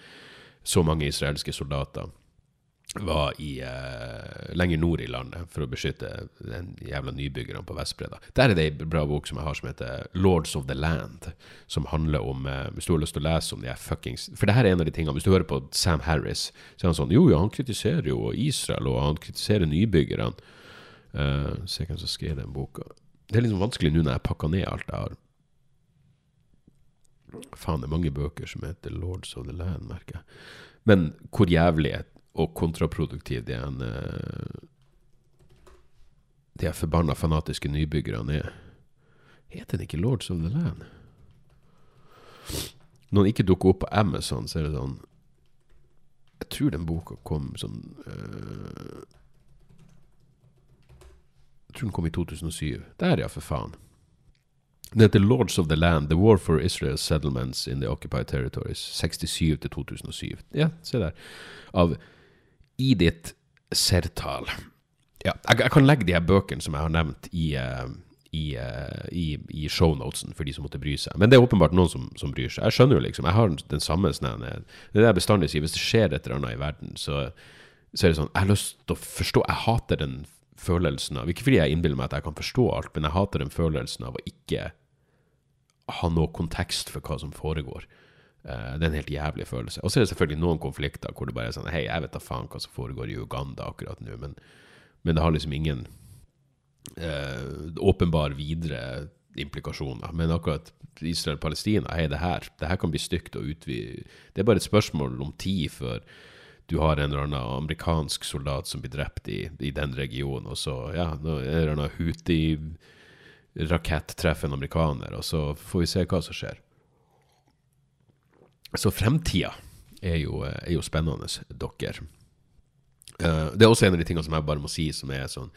så mange israelske soldater var i, uh, lenger nord i landet for å beskytte den jævla nybyggerne på Vestbredda. Der er det ei bra bok som jeg har som heter Lords of the Land, som handler om uh, Hvis du har lyst til å lese om de her fuckings For det her er en av de tingene Hvis du hører på Sam Harris, så er han sånn Jo, ja, han kritiserer jo Israel, og han kritiserer nybyggerne. Uh, se hvem som skrev den boka. Det er liksom vanskelig nå når jeg pakker ned alt jeg har. Faen, det er mange bøker som heter Lords of the Land, merker jeg. Men hvor jævlig og kontraproduktiv de en De De forbanna fanatiske nybyggerne er. Heter den ikke Lords of the Land? Når den ikke dukker opp på Amazon, så er det sånn Jeg tror den boka kom sånn uh, Jeg tror den kom i 2007. Der, ja, for faen. Den heter Lords of the Land, The War for Israel's Settlements in the Occupied Territories. 67 til 2007. Ja, se der. Av Edith Sertal. Ja, jeg, jeg kan legge de her bøkene som jeg har nevnt, i, eh, i, i, i shownotesen for de som måtte bry seg. Men det er åpenbart noen som, som bryr seg. Jeg skjønner jo liksom, jeg har den samme snevne Det er det jeg bestandig sier, hvis det skjer et eller annet i verden, så, så er det sånn Jeg har lyst til å forstå Jeg hater den følelsen av Ikke fordi jeg innbiller meg at jeg kan forstå alt, men jeg hater den følelsen av å ikke ha noe kontekst for hva som foregår. Uh, det er en helt jævlig følelse. Og så er det selvfølgelig noen konflikter hvor det bare er sånn Hei, jeg vet da faen hva som foregår i Uganda akkurat nå, men, men det har liksom ingen eh, åpenbar videre implikasjoner. Men akkurat Israel-Palestina, hei, det her, det her kan bli stygt og utvide Det er bare et spørsmål om tid før du har en eller annen amerikansk soldat som blir drept i, i den regionen, og så ja, en eller annen Huti-rakett treffer en amerikaner, og så får vi se hva som skjer. Så fremtida er er jo spennende, dere. Uh, det er også en av de tingene som jeg bare må si, som er sånn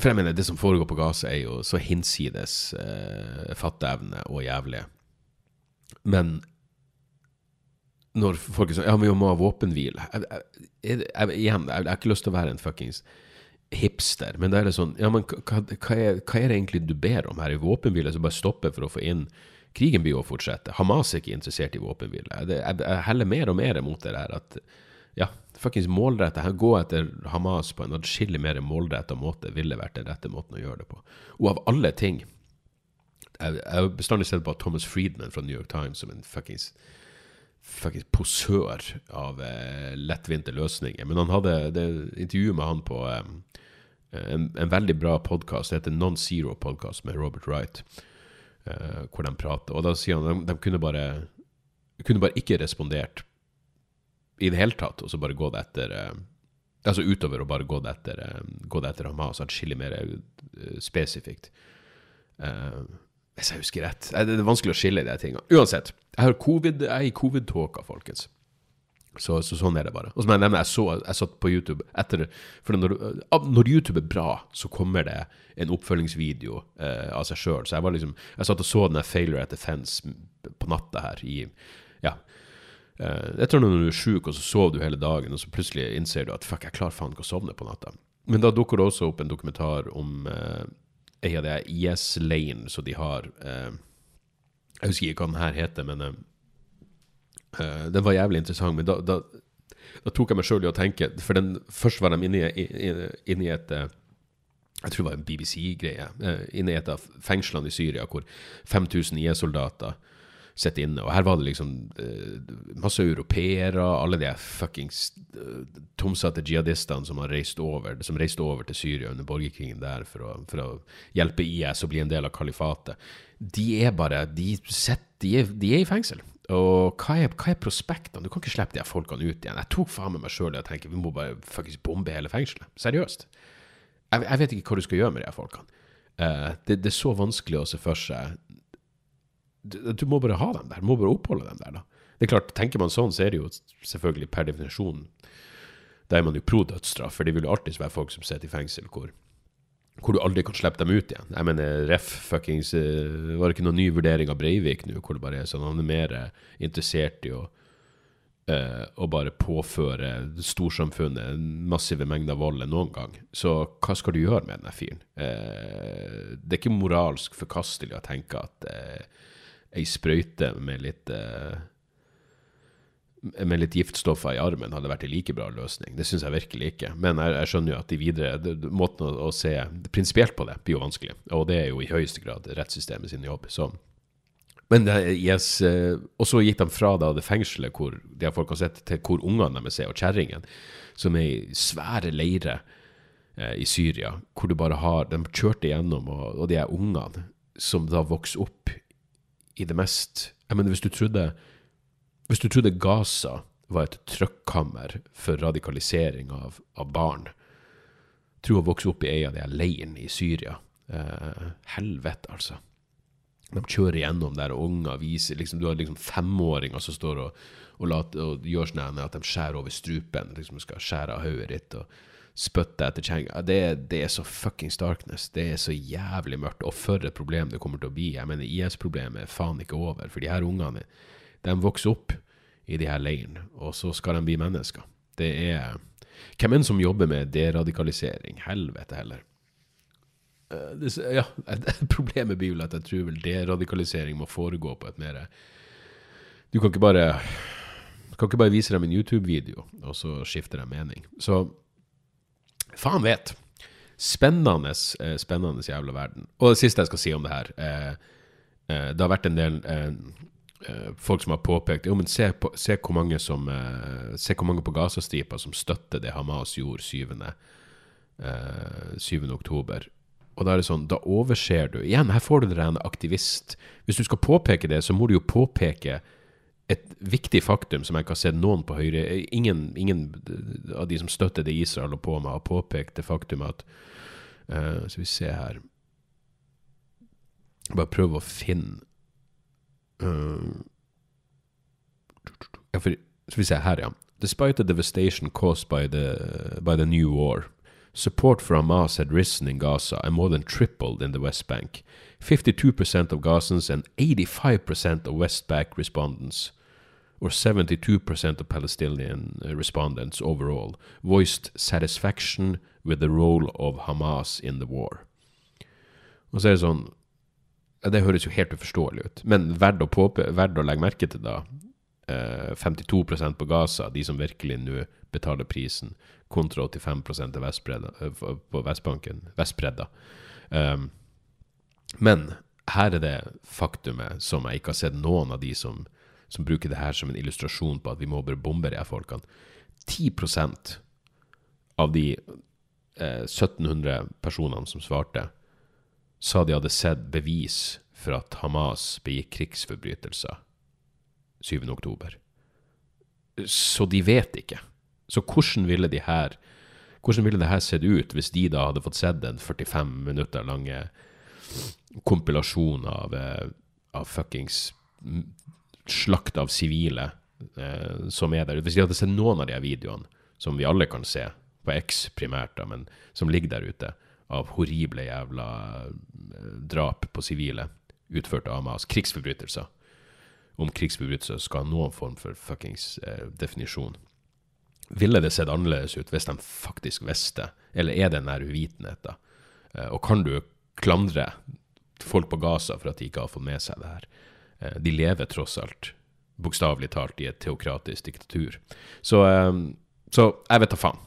For jeg mener, det som foregår på Gaza, er jo så hinsides uh, fatteevne og jævlig. Men når folk er sånn Ja, vi må ha våpenhvile. Igjen, jeg, har ikke lyst til å være en fuckings hipster, men da er det sånn Ja, men hva, hva, er, hva, er, det egentlig du ber om her? I våpenhvile som bare stopper for å få inn Krigen blir å fortsette. Hamas er ikke interessert i våpenhvile. Jeg, heller mer og mer mot det der at ja, fuckings målretta Gå etter Hamas på en atskillig mer målretta måte ville vært den rette måten å gjøre det på. Og av alle ting Jeg har bestandig sett på Thomas Friedman fra New York Times som en fuckings fuckings posør av eh, lettvinte løsninger. Men han hadde det intervjuet med han på eh, en, en, veldig bra podkast, det heter Non-Zero Podcast med Robert Wright, eh, hvor de prater. Og da sier han de, de kunne bare kunne bare ikke respondert i det hele tatt, og så bare gått etter uh, Altså utover og bare gått etter, eh, gått etter Hamas atskillig mer eh, spesifikt. Uh, hvis jeg husker rett. Det er vanskelig å skille de tingene. Uansett. Jeg, har COVID, jeg er i covid-tåka, folkens. Så, så, sånn er det bare. Og som jeg nevner, jeg, så, jeg satt på YouTube etter For når, når, YouTube er bra, så kommer det en oppfølgingsvideo eh, av seg sjøl. Så jeg var liksom Jeg satt og så den der Failure at Defense på natta her i Ja. Eh, jeg tror når du er sjuk, og så sover du hele dagen, og så plutselig innser du at fuck, jeg klarer faen ikke å sovne på natta. Men da dukker det også opp en dokumentar om eh, ei av de IS-leiren som de har eh, Jeg husker ikke hva den her heter, men eh, den var jævlig interessant. Men da, da, da tok jeg meg sjøl i å tenke For den, først var de inne i, inne i et eh, jeg tror det var en BBC-greie, eh, inne i et av fengslene i Syria hvor 5000 IS-soldater sitter inne. Og her var det liksom uh, masse europeere, alle de fuckings uh, tomsatte jihadistene som har reist over som reiste over til Syria under borgerkrigen der for å, for å hjelpe IS å bli en del av kalifatet. De er bare De, set, de, de er, i fengsel. Og hva er, hva er, prospektene? Du kan ikke slippe de her folkene ut igjen. Jeg tok faen med meg sjøl i å tenke vi må bare faktisk bombe hele fengselet. Seriøst. Jeg, jeg, vet ikke hva du skal gjøre med de her folkene. Uh, det, det, er så vanskelig å se for seg du, du, må bare ha dem der. Du må bare oppholde dem der, da. Det er klart, Tenker man sånn, så er det jo selvfølgelig per definisjon Da er man jo pro dødsstraff, for det vil jo alltid være folk som sitter i fengsel hvor, hvor du aldri kan slippe dem ut igjen. Jeg mener, ref fuckings uh, Var det ikke noen ny vurdering av Breivik nå, hvor det bare er sånn han er mer interessert i å uh, bare påføre storsamfunnet massive mengder vold enn noen gang. Så hva skal du gjøre med denne fyren? Uh, det er ikke moralsk forkastelig å tenke at ei sprøyte med litt uh, med litt giftstoffer i armen hadde vært en like bra løsning. Det syns jeg virkelig ikke. Men jeg, jeg, skjønner jo at de videre det, måten å, å, se prinsipielt på det blir jo vanskelig. Og det er jo i høyeste grad rettssystemet sin jobb. Så. Men yes, uh, Og så gikk de fra da det fengselet hvor de har folk har sett, til hvor ungene deres er, og kjerringen, som er i svære leirer eh, i Syria, hvor du bare har De kjørte gjennom, og, og de er ungene som da vokser opp i det mest Jeg mener, hvis du trodde Hvis du trodde Gaza var et trøkkammer for radikalisering av, av barn Tro å vokse opp i ei av de leirene i Syria. Eh, helvete, altså. De kjører gjennom der, og unger viser liksom, Du har liksom femåringer som står og, og, lat, og gjør sånn at de skjærer over strupen. liksom skal skjære av hodet ditt. og spytte etter kjenga. Det, det, er så fuckings darkness. Det er så jævlig mørkt. Og for et problem det kommer til å bli. Jeg mener, IS-problemet er faen ikke over. For de her ungene, de vokser opp i de her leirene, og så skal de bli mennesker. Det er Hvem enn som jobber med deradikalisering? Helvete heller. Eh, ja, Problemet blir vel at jeg tror vel deradikalisering må foregå på et mer Du kan ikke bare kan ikke bare vise dem en YouTube-video, og så skifter de mening. Så faen vet. Spennende, eh, spennende jævla verden. Og det siste jeg skal si om det her eh, Det har vært en del folk som har påpekt Jo, men se, på, se hvor mange som Se hvor mange på Gazastripa som støtter det Hamas gjorde 7. 7. oktober. Og da er det sånn, da overser du Igjen, her får du en aktivist. Hvis du skal påpeke det, så må du jo påpeke et viktig faktum som jeg ikke har sett noen på Høyre Ingen, ingen av de som støtter det Israel holder på med, har påpekt det faktum at uh, Skal vi se her Bare prøve å finne ja, for, Skal vi se her, ja. Despite the devastation caused by the, by the new war, Support for Hamas had risen in Gaza and more than tripled in the West Bank. 52% of Gazans and 85% of West Bank respondents, or 72% of Palestinian uh, respondents overall, voiced satisfaction with the role of Hamas in the war. Og så er det sånn Det høres jo helt uforståelig ut, men verdt å, påpe, verdt å legge merke til da. Eh, 52% på Gaza, de som virkelig nå betaler prisen kontra 85% eh, på Vestbanken, Vestbredda. Um, men her er det faktumet som jeg ikke har sett noen av de som, som bruker det her som en illustrasjon på at vi må bare bombe de her folkene. 10% av de eh, 1700 personene som svarte, sa de hadde sett bevis for at Hamas begikk krigsforbrytelser 7.10. Så de vet ikke. Så hvordan ville de her hvordan ville det her sett ut hvis de da hadde fått sett en 45 minutter lange kompilasjon av, eh, av fuckings slakt av sivile eh, som er der? Hvis de hadde sett noen av de her videoene, som vi alle kan se, på X primært, da, men som ligger der ute, av horrible jævla eh, drap på sivile utført av Hamas, krigsforbrytelser Om krigsforbrytelser skal ha noen form for fuckings eh, definisjon ville det sett annerledes ut hvis de faktisk visste, eller er det den nær uvitenhet, da? Eh, og kan du klandre folk på Gaza for at de ikke har fått med seg det her? Eh, de lever tross alt, bokstavelig talt, i et teokratisk diktatur. Så, eh, så jeg vet da faen.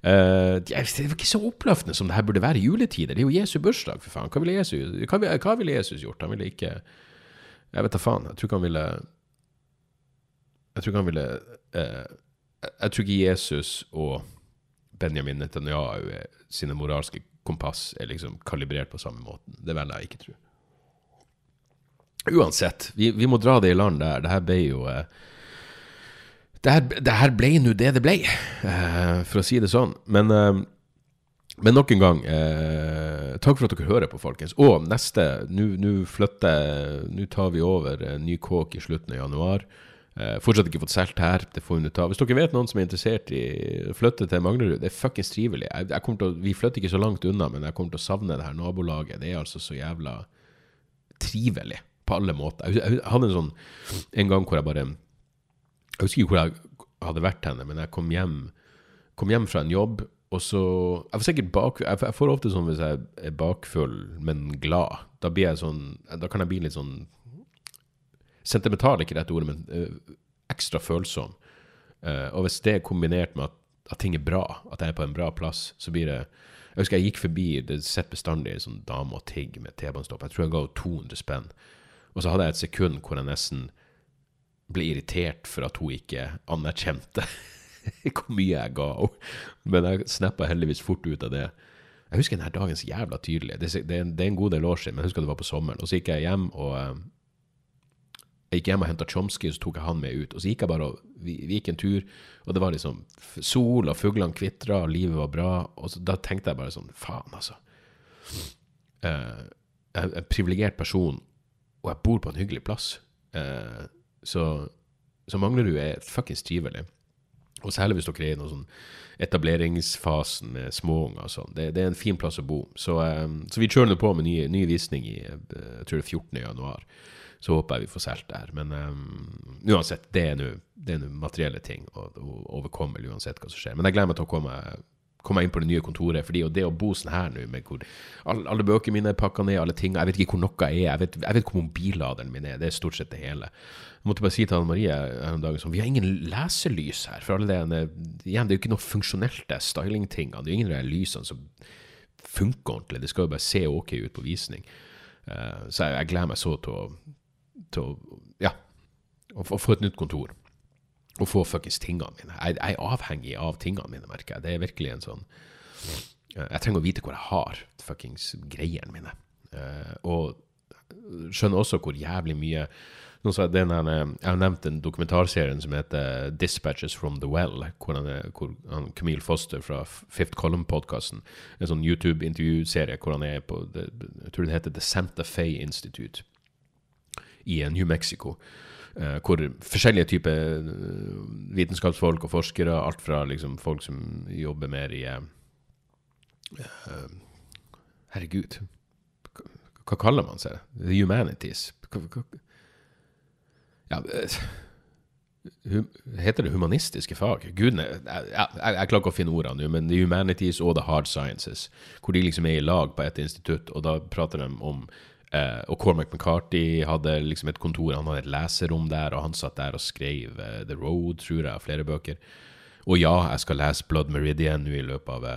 Det er ikke så oppløftende som det her burde være i juletider. Det er jo Jesu bursdag, for faen. Hva ville Jesus, hva, hva ville Jesus gjort? Han ville ikke Jeg vet da faen. Jeg tror ikke han ville Jeg tror ikke han ville uh, jeg tror ikke Jesus og Benjamin Netanyahu sine moralske kompass er liksom kalibrert på samme måten. Det velger jeg ikke tro. Uansett, vi, vi, må dra det i land der. Det her ble jo eh, det, her, det her, ble nå det det ble, uh, for å si det sånn. Men, uh, men nok en gang, uh, takk for at dere hører på, folkens. Og neste Nå flytter Nå tar vi over en ny kåk i slutten av januar. Fortsatt ikke fått solgt her. Det får vi ta. Hvis dere vet noen som er interessert i å flytte til Manglerud, det er fuckings trivelig. Jeg, jeg å, vi flytter ikke så langt unna, men jeg kommer til å savne det her nabolaget. Det er altså så jævla trivelig på alle måter. Jeg, jeg hadde en sånn en gang hvor jeg bare Jeg husker ikke hvor jeg hadde vært henne, men jeg kom hjem, kom hjem fra en jobb, og så Jeg får sikkert bak... Jeg, jeg får ofte sånn hvis jeg er bakfull, men glad. Da blir jeg sånn Da kan jeg bli litt sånn Sentimental er ikke dette ordet, men uh, ekstra følsom. Uh, og hvis det er kombinert med at, at, ting er bra, at jeg er på en bra plass, så blir det Jeg husker jeg gikk forbi Det sitter bestandig ei sånn dame og tigger med T-banestopp. Jeg tror jeg ga henne 200 spenn. Og så hadde jeg et sekund hvor jeg nesten ble irritert for at hun ikke anerkjente hvor mye jeg ga henne. Men jeg snappa heldigvis fort ut av det. Jeg husker denne dagen så jævla tydelig. Det, det, det, er en god del år siden, men jeg husker det var på sommeren. Og så gikk jeg hjem og uh, jeg gikk hjem og henta Chomsky, og så tok jeg han med ut. Og så gikk jeg bare og vi, vi gikk en tur, og det var liksom sol, og fuglene kvitra, og livet var bra. Og så, da tenkte jeg bare sånn Faen, altså. Eh, jeg er en privilegert person, og jeg bor på en hyggelig plass. Eh, så, så Manglerud er fuckings trivelig. Og særlig hvis dere er i noen sånn etableringsfasen med småunger og sånn. Det, det, er en fin plass å bo. Så, um, så vi kjører nå på med ny, ny visning i jeg tror det er 14. januar. så håper jeg vi får solgt her. Men um, uansett, det er nå materielle ting, og, og overkommelig uansett hva som skjer. Men jeg gleder meg til å komme, komme inn på det nye kontoret. fordi det å bo sånn her nå, med hvor alle, alle bøkene mine er pakka ned, alle ting, jeg vet ikke hvor noe er, jeg vet, jeg vet hvor mobilladeren min er, det er stort sett det hele. Jeg måtte bare si til Anne Marie her om dagen sånn, vi har ingen leselys her. For alle det, igjen, det er jo ikke noe funksjonelt, det stylingtingene. Det er jo ingen av de lysene som funker ordentlig. Det skal jo bare se ok ut på visning. Uh, så jeg, jeg, gleder meg så til å, til å Ja, å, få et nytt kontor. Og få fuckings tingene mine. Jeg, jeg, er avhengig av tingene mine, merker jeg. Det er virkelig en sånn uh, Jeg trenger å vite hvor jeg har fuckings greiene mine. Uh, og skjønner også hvor jævlig mye nå sa jeg, jeg har nevnt den dokumentarserien som heter 'Dispatches from the Well', hvor, han hvor han, Camille Foster fra Fifth Column-podkasten En sånn YouTube-intervjuserie hvor han er på Jeg tror det heter The Santa Fe Institute i New Mexico. Uh, hvor forskjellige typer uh, vitenskapsfolk og forskere, alt fra liksom, folk som jobber mer i uh, Herregud, hva, kaller man seg? The Humanities. Ja, Heter det humanistiske fag? Gudene, jeg, jeg, jeg, klarer ikke å finne ordene nå, men The Humanities og The Hard Sciences, hvor de liksom er i lag på et institutt, og da prater de om eh, Og Cormac McCarthy hadde liksom et kontor, han hadde et leserom der, og han satt der og skrev eh, The Road, tror jeg, flere bøker. Og ja, jeg skal lese Blood Meridian nå i løpet av,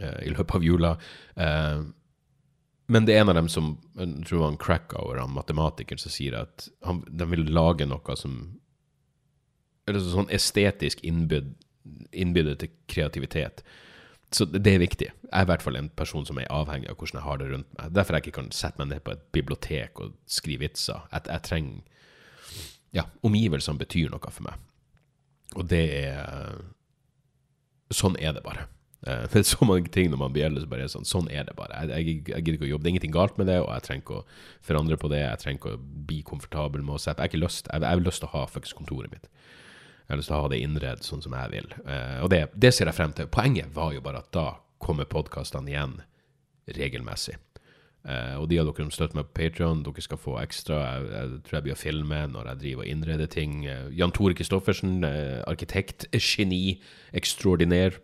eh, i løpet av jula. Men det er en av dem som jeg tror en Krakauer, han matematikeren, som sier at han, de vil lage noe som Eller sånn estetisk innbydd til kreativitet. Så det er viktig. Jeg er i hvert fall en person som er avhengig av hvordan jeg har det rundt meg. Derfor jeg ikke kan sette meg ned på et bibliotek og skrive vitser. At jeg trenger Ja, omgivelsene betyr noe for meg. Og det er Sånn er det bare. Uh, det er så mange ting når man blir eldre, så bare er sånn, sånn er det bare. Jeg, jeg, jeg, gidder ikke å jobbe. Det er ingenting galt med det, og jeg trenger ikke å forandre på det. Jeg trenger ikke å bli komfortabel med å se Jeg har ikke lyst Jeg, har lyst til å ha faktisk kontoret mitt. Jeg har lyst til å ha det innredd sånn som jeg vil. Uh, og det, det, ser jeg frem til. Poenget var jo bare at da kommer podkastene igjen regelmessig. Uh, og de av dere som støtter meg på Patrion, dere skal få ekstra. Jeg, jeg, tror jeg blir å filme når jeg driver og innreder ting. Jan Tore Kristoffersen, arkitekt, geni, ekstraordinær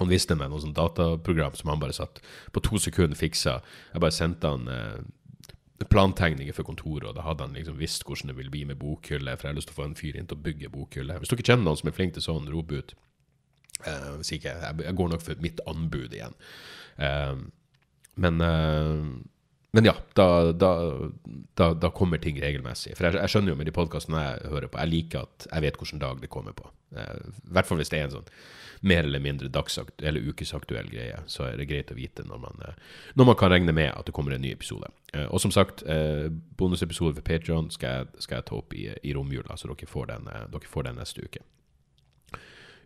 han viste meg noe sånn dataprogram som han bare satt på to sekunder fiksa. Jeg bare sendte han eh, plantegninger for kontoret, og da hadde han liksom visst hvordan det ville bli med bokhylle. For jeg har lyst til å få en fyr inn til å bygge bokhylle. Hvis dere kjenner noen som er flink til sånn, rop ut. Uh, hvis ikke, jeg, jeg, går nok for mitt anbud igjen. Uh, men eh, men ja, da, da, da, da, kommer ting regelmessig. For jeg, jeg skjønner jo med de podkastene jeg hører på, jeg liker at jeg vet hvilken dag det kommer på. Eh, hvert fall hvis det er en sånn mer eller mindre eller ukesaktuell greie, så er det greit å vite når man, eh, når man kan regne med at det kommer en ny episode. Eh, og som sagt, eh, bonusepisode for Patreon skal, skal, jeg ta opp i, i romjula, så dere får, den, dere får den neste uke.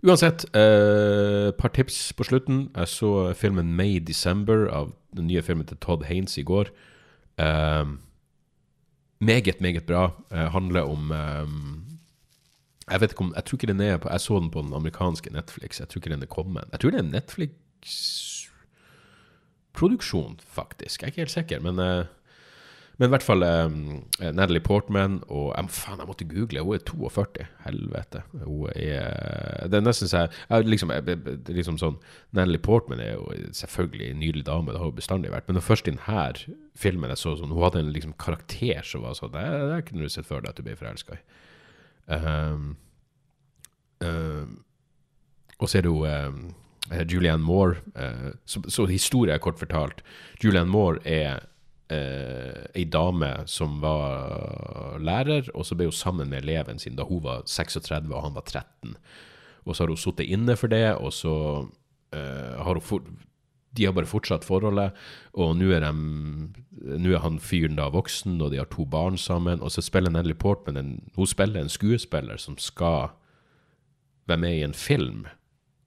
Uansett, et par tips på slutten. Jeg så filmen May December av den nye filmen til Todd Haines i går. Uh, meget, meget bra. Uh, handler om um, jeg vet ikke om, jeg tror ikke den er på, jeg så den på den amerikanske Netflix. Jeg tror ikke den er kommet. Jeg tror det er Netflix-produksjon, faktisk. Jeg er ikke helt sikker. Men, uh, men i hvert fall um, Natalie Portman og um, Faen, jeg måtte google. Hun er 42. Helvete. Hun er Det er nesten så jeg, liksom, liksom sånn Natalie Portman er jo selvfølgelig en nydelig dame. Det har hun bestandig vært. Men når først i denne filmen jeg så sånn, hun hadde en liksom, karakter som var sånn Det, det kunne du sett for deg at du ble forelska i. Um, um, og så er det jo um, Julianne Moore. Uh, så, så historien er kort fortalt. Julianne Moore er ei dame som var lærer, og så ble hun sammen med eleven sin da hun var 36 og han var 13. Og så har hun sittet inne for det, og så eh, har hun for, de har bare fortsatt forholdet, og nå er, er, han fyren da voksen, og de har to barn sammen. Og så spiller Natalie Portman en, hun spiller en skuespiller som skal være med i en film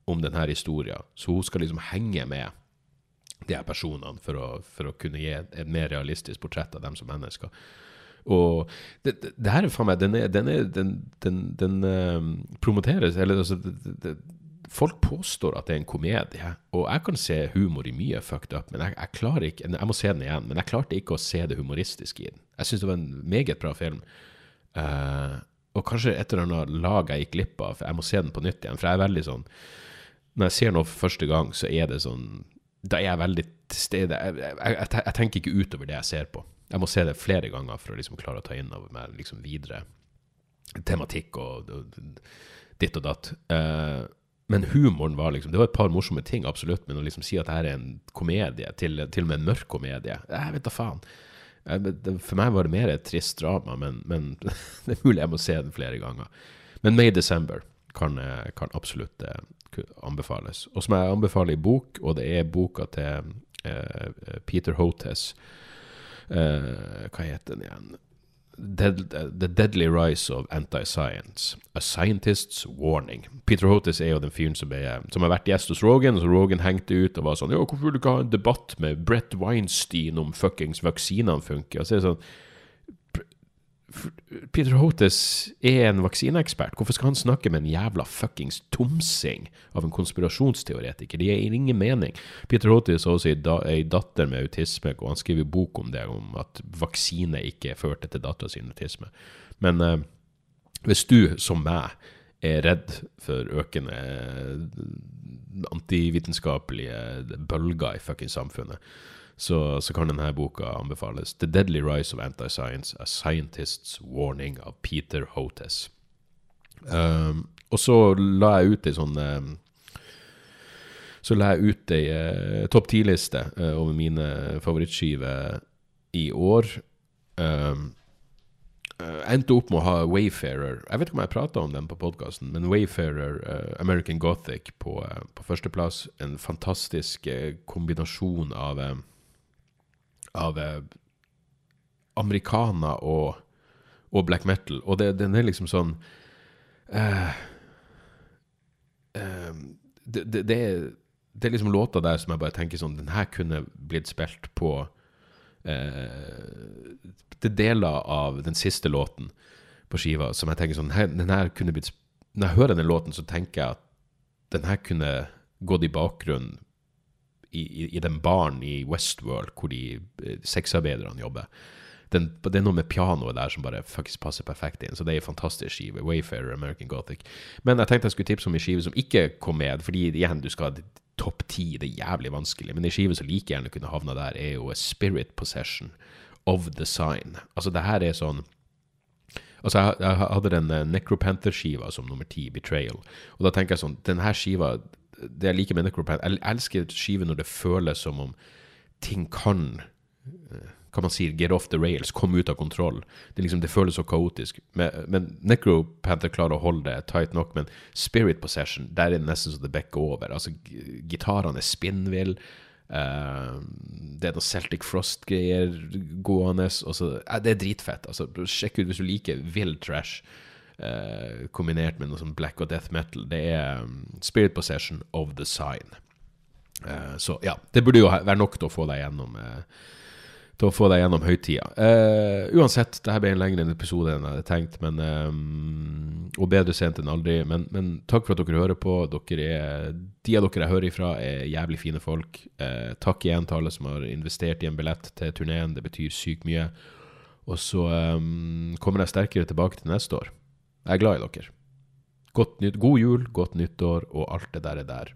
om denne historien. Så hun skal liksom henge med de her personene for å, for å kunne gi et mer realistisk portrett av dem som mennesker. Og det, det, det her er faen meg Den, er, den, er, den, den, den uh, promoteres Eller altså det, folk påstår at det er en komedie, og jeg kan se humor i mye fucked up, men jeg, jeg klarer ikke Jeg må se den igjen, men jeg klarte ikke å se det humoristiske i den. Jeg syns det var en meget bra film. Uh, og kanskje et eller annet lag jeg gikk glipp av, jeg må se den på nytt igjen. For jeg er veldig sånn Når jeg ser noe for første gang, så er det sånn Da er jeg veldig til stede. Jeg, jeg, jeg, tenker ikke utover det jeg ser på. Jeg må se det flere ganger for å liksom klare å ta inn over meg liksom videre tematikk og, og ditt og datt. Uh, men humoren var liksom Det var et par morsomme ting, absolutt, men å liksom si at dette er en komedie, til, til og med en mørk komedie Jeg vet da faen. For meg var det mer et trist drama, men, men det er mulig jeg må se den flere ganger. Men May December kan, kan absolutt eh, anbefales. Og som jeg anbefaler i bok, og det er boka til eh, Peter Hotes eh, Hva heter den igjen? The Deadly Rise of Anti-Science. A Scientist's Warning. Peter Hotis er jo den fyren som, som, har vært gjest hos Rogan, og så Rogan hengte ut og var sånn Ja, hvorfor vil du ikke ha en debatt med Brett Weinstein om fuckings vaksinene funker? Og så er det sånn Peter Hotes er en vaksineekspert. Hvorfor skal han snakke med en jævla fuckings tomsing av en konspirasjonsteoretiker? Det gir ingen mening. Peter Hotes har også ei datter med autisme, og han skriver bok om det, om at vaksine ikke førte til dattera sin autisme. Men eh, hvis du, som meg, er redd for økende antivitenskapelige bølger i fuckings samfunnet, så, så, kan denne boka anbefales. The Deadly Rise of Anti-Science, A Scientist's Warning av Peter Hotes. Um, og så la jeg ut ei sånn um, Så la jeg ut ei uh, topp ti-liste uh, over mine favorittskiver i år. Um, jeg endte opp med å ha Wayfarer Jeg vet ikke om jeg prata om den på podkasten, men Wayfarer uh, American Gothic på, uh, på førsteplass. En fantastisk uh, kombinasjon av av eh, amerikaner og, og, black metal. Og det, den er liksom sånn eh, eh, det, det, det, er, det, er liksom låter der som jeg bare tenker sånn Den her kunne blitt spilt på eh, Det er deler av den siste låten på skiva som jeg tenker sånn den her kunne blitt Når jeg hører den låten, så tenker jeg at den her kunne gått i bakgrunnen i, i, den baren i Westworld hvor de eh, sexarbeiderne jobber. Den, det er noe med pianoet der som bare faktisk passer perfekt inn. Så det er en fantastisk skive. Wayfarer, American Gothic. Men jeg tenkte jeg skulle tipse om en skive som ikke kom med, fordi igjen, du skal ha topp ti. Det er jævlig vanskelig. Men en skive som like gjerne kunne havna der, er jo A Spirit Possession of the Sign. Altså, det her er sånn Altså, jeg, jeg hadde den eh, Necropanther-skiva som nummer ti, Betrayal. Og da tenker jeg sånn den her skiva det jeg liker med Necropant Jeg elsker skiver når det føles som om ting kan Hva eh, man sier, get off the rails, komme ut av kontroll. Det, liksom, det føles så kaotisk. Men, men Necropanther klarer å holde det tight nok, men Spirit Possession, der er det nesten så det bekker over. Altså, gitarene er spinnvill. Uh, det er noe Celtic Frost-greier gående. Uh, det er dritfett. Altså, sjekk ut hvis du liker vill trash eh, kombinert med noe sånn black og death metal. Det er um, Spirit Possession of the Sign. Eh, så ja, det burde jo være nok til å få deg gjennom eh, til å få deg gjennom høytida. Uh, uansett, dette ble en lengre episode enn jeg hadde tenkt, men, um, og bedre sent enn aldri. Men, men, takk for at dere hører på. Dere er, de av dere jeg hører ifra, er jævlig fine folk. Uh, takk igjen til alle som har investert i en billett til turneen. Det betyr sykt mye. Og så um, kommer jeg sterkere tilbake til neste år. Jeg er glad i dere. Nytt, god jul, godt nyttår og alt det der er der.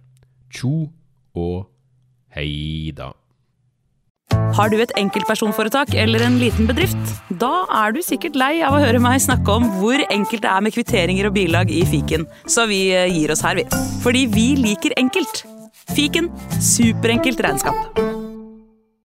Tjo og hei da. Har du et enkeltpersonforetak eller en liten bedrift? Da er du sikkert lei av å høre meg snakke om hvor enkelt det er med kvitteringer og bilag i fiken, så vi eh, gir oss her, vi. Fordi vi liker enkelt. Fiken superenkelt regnskap.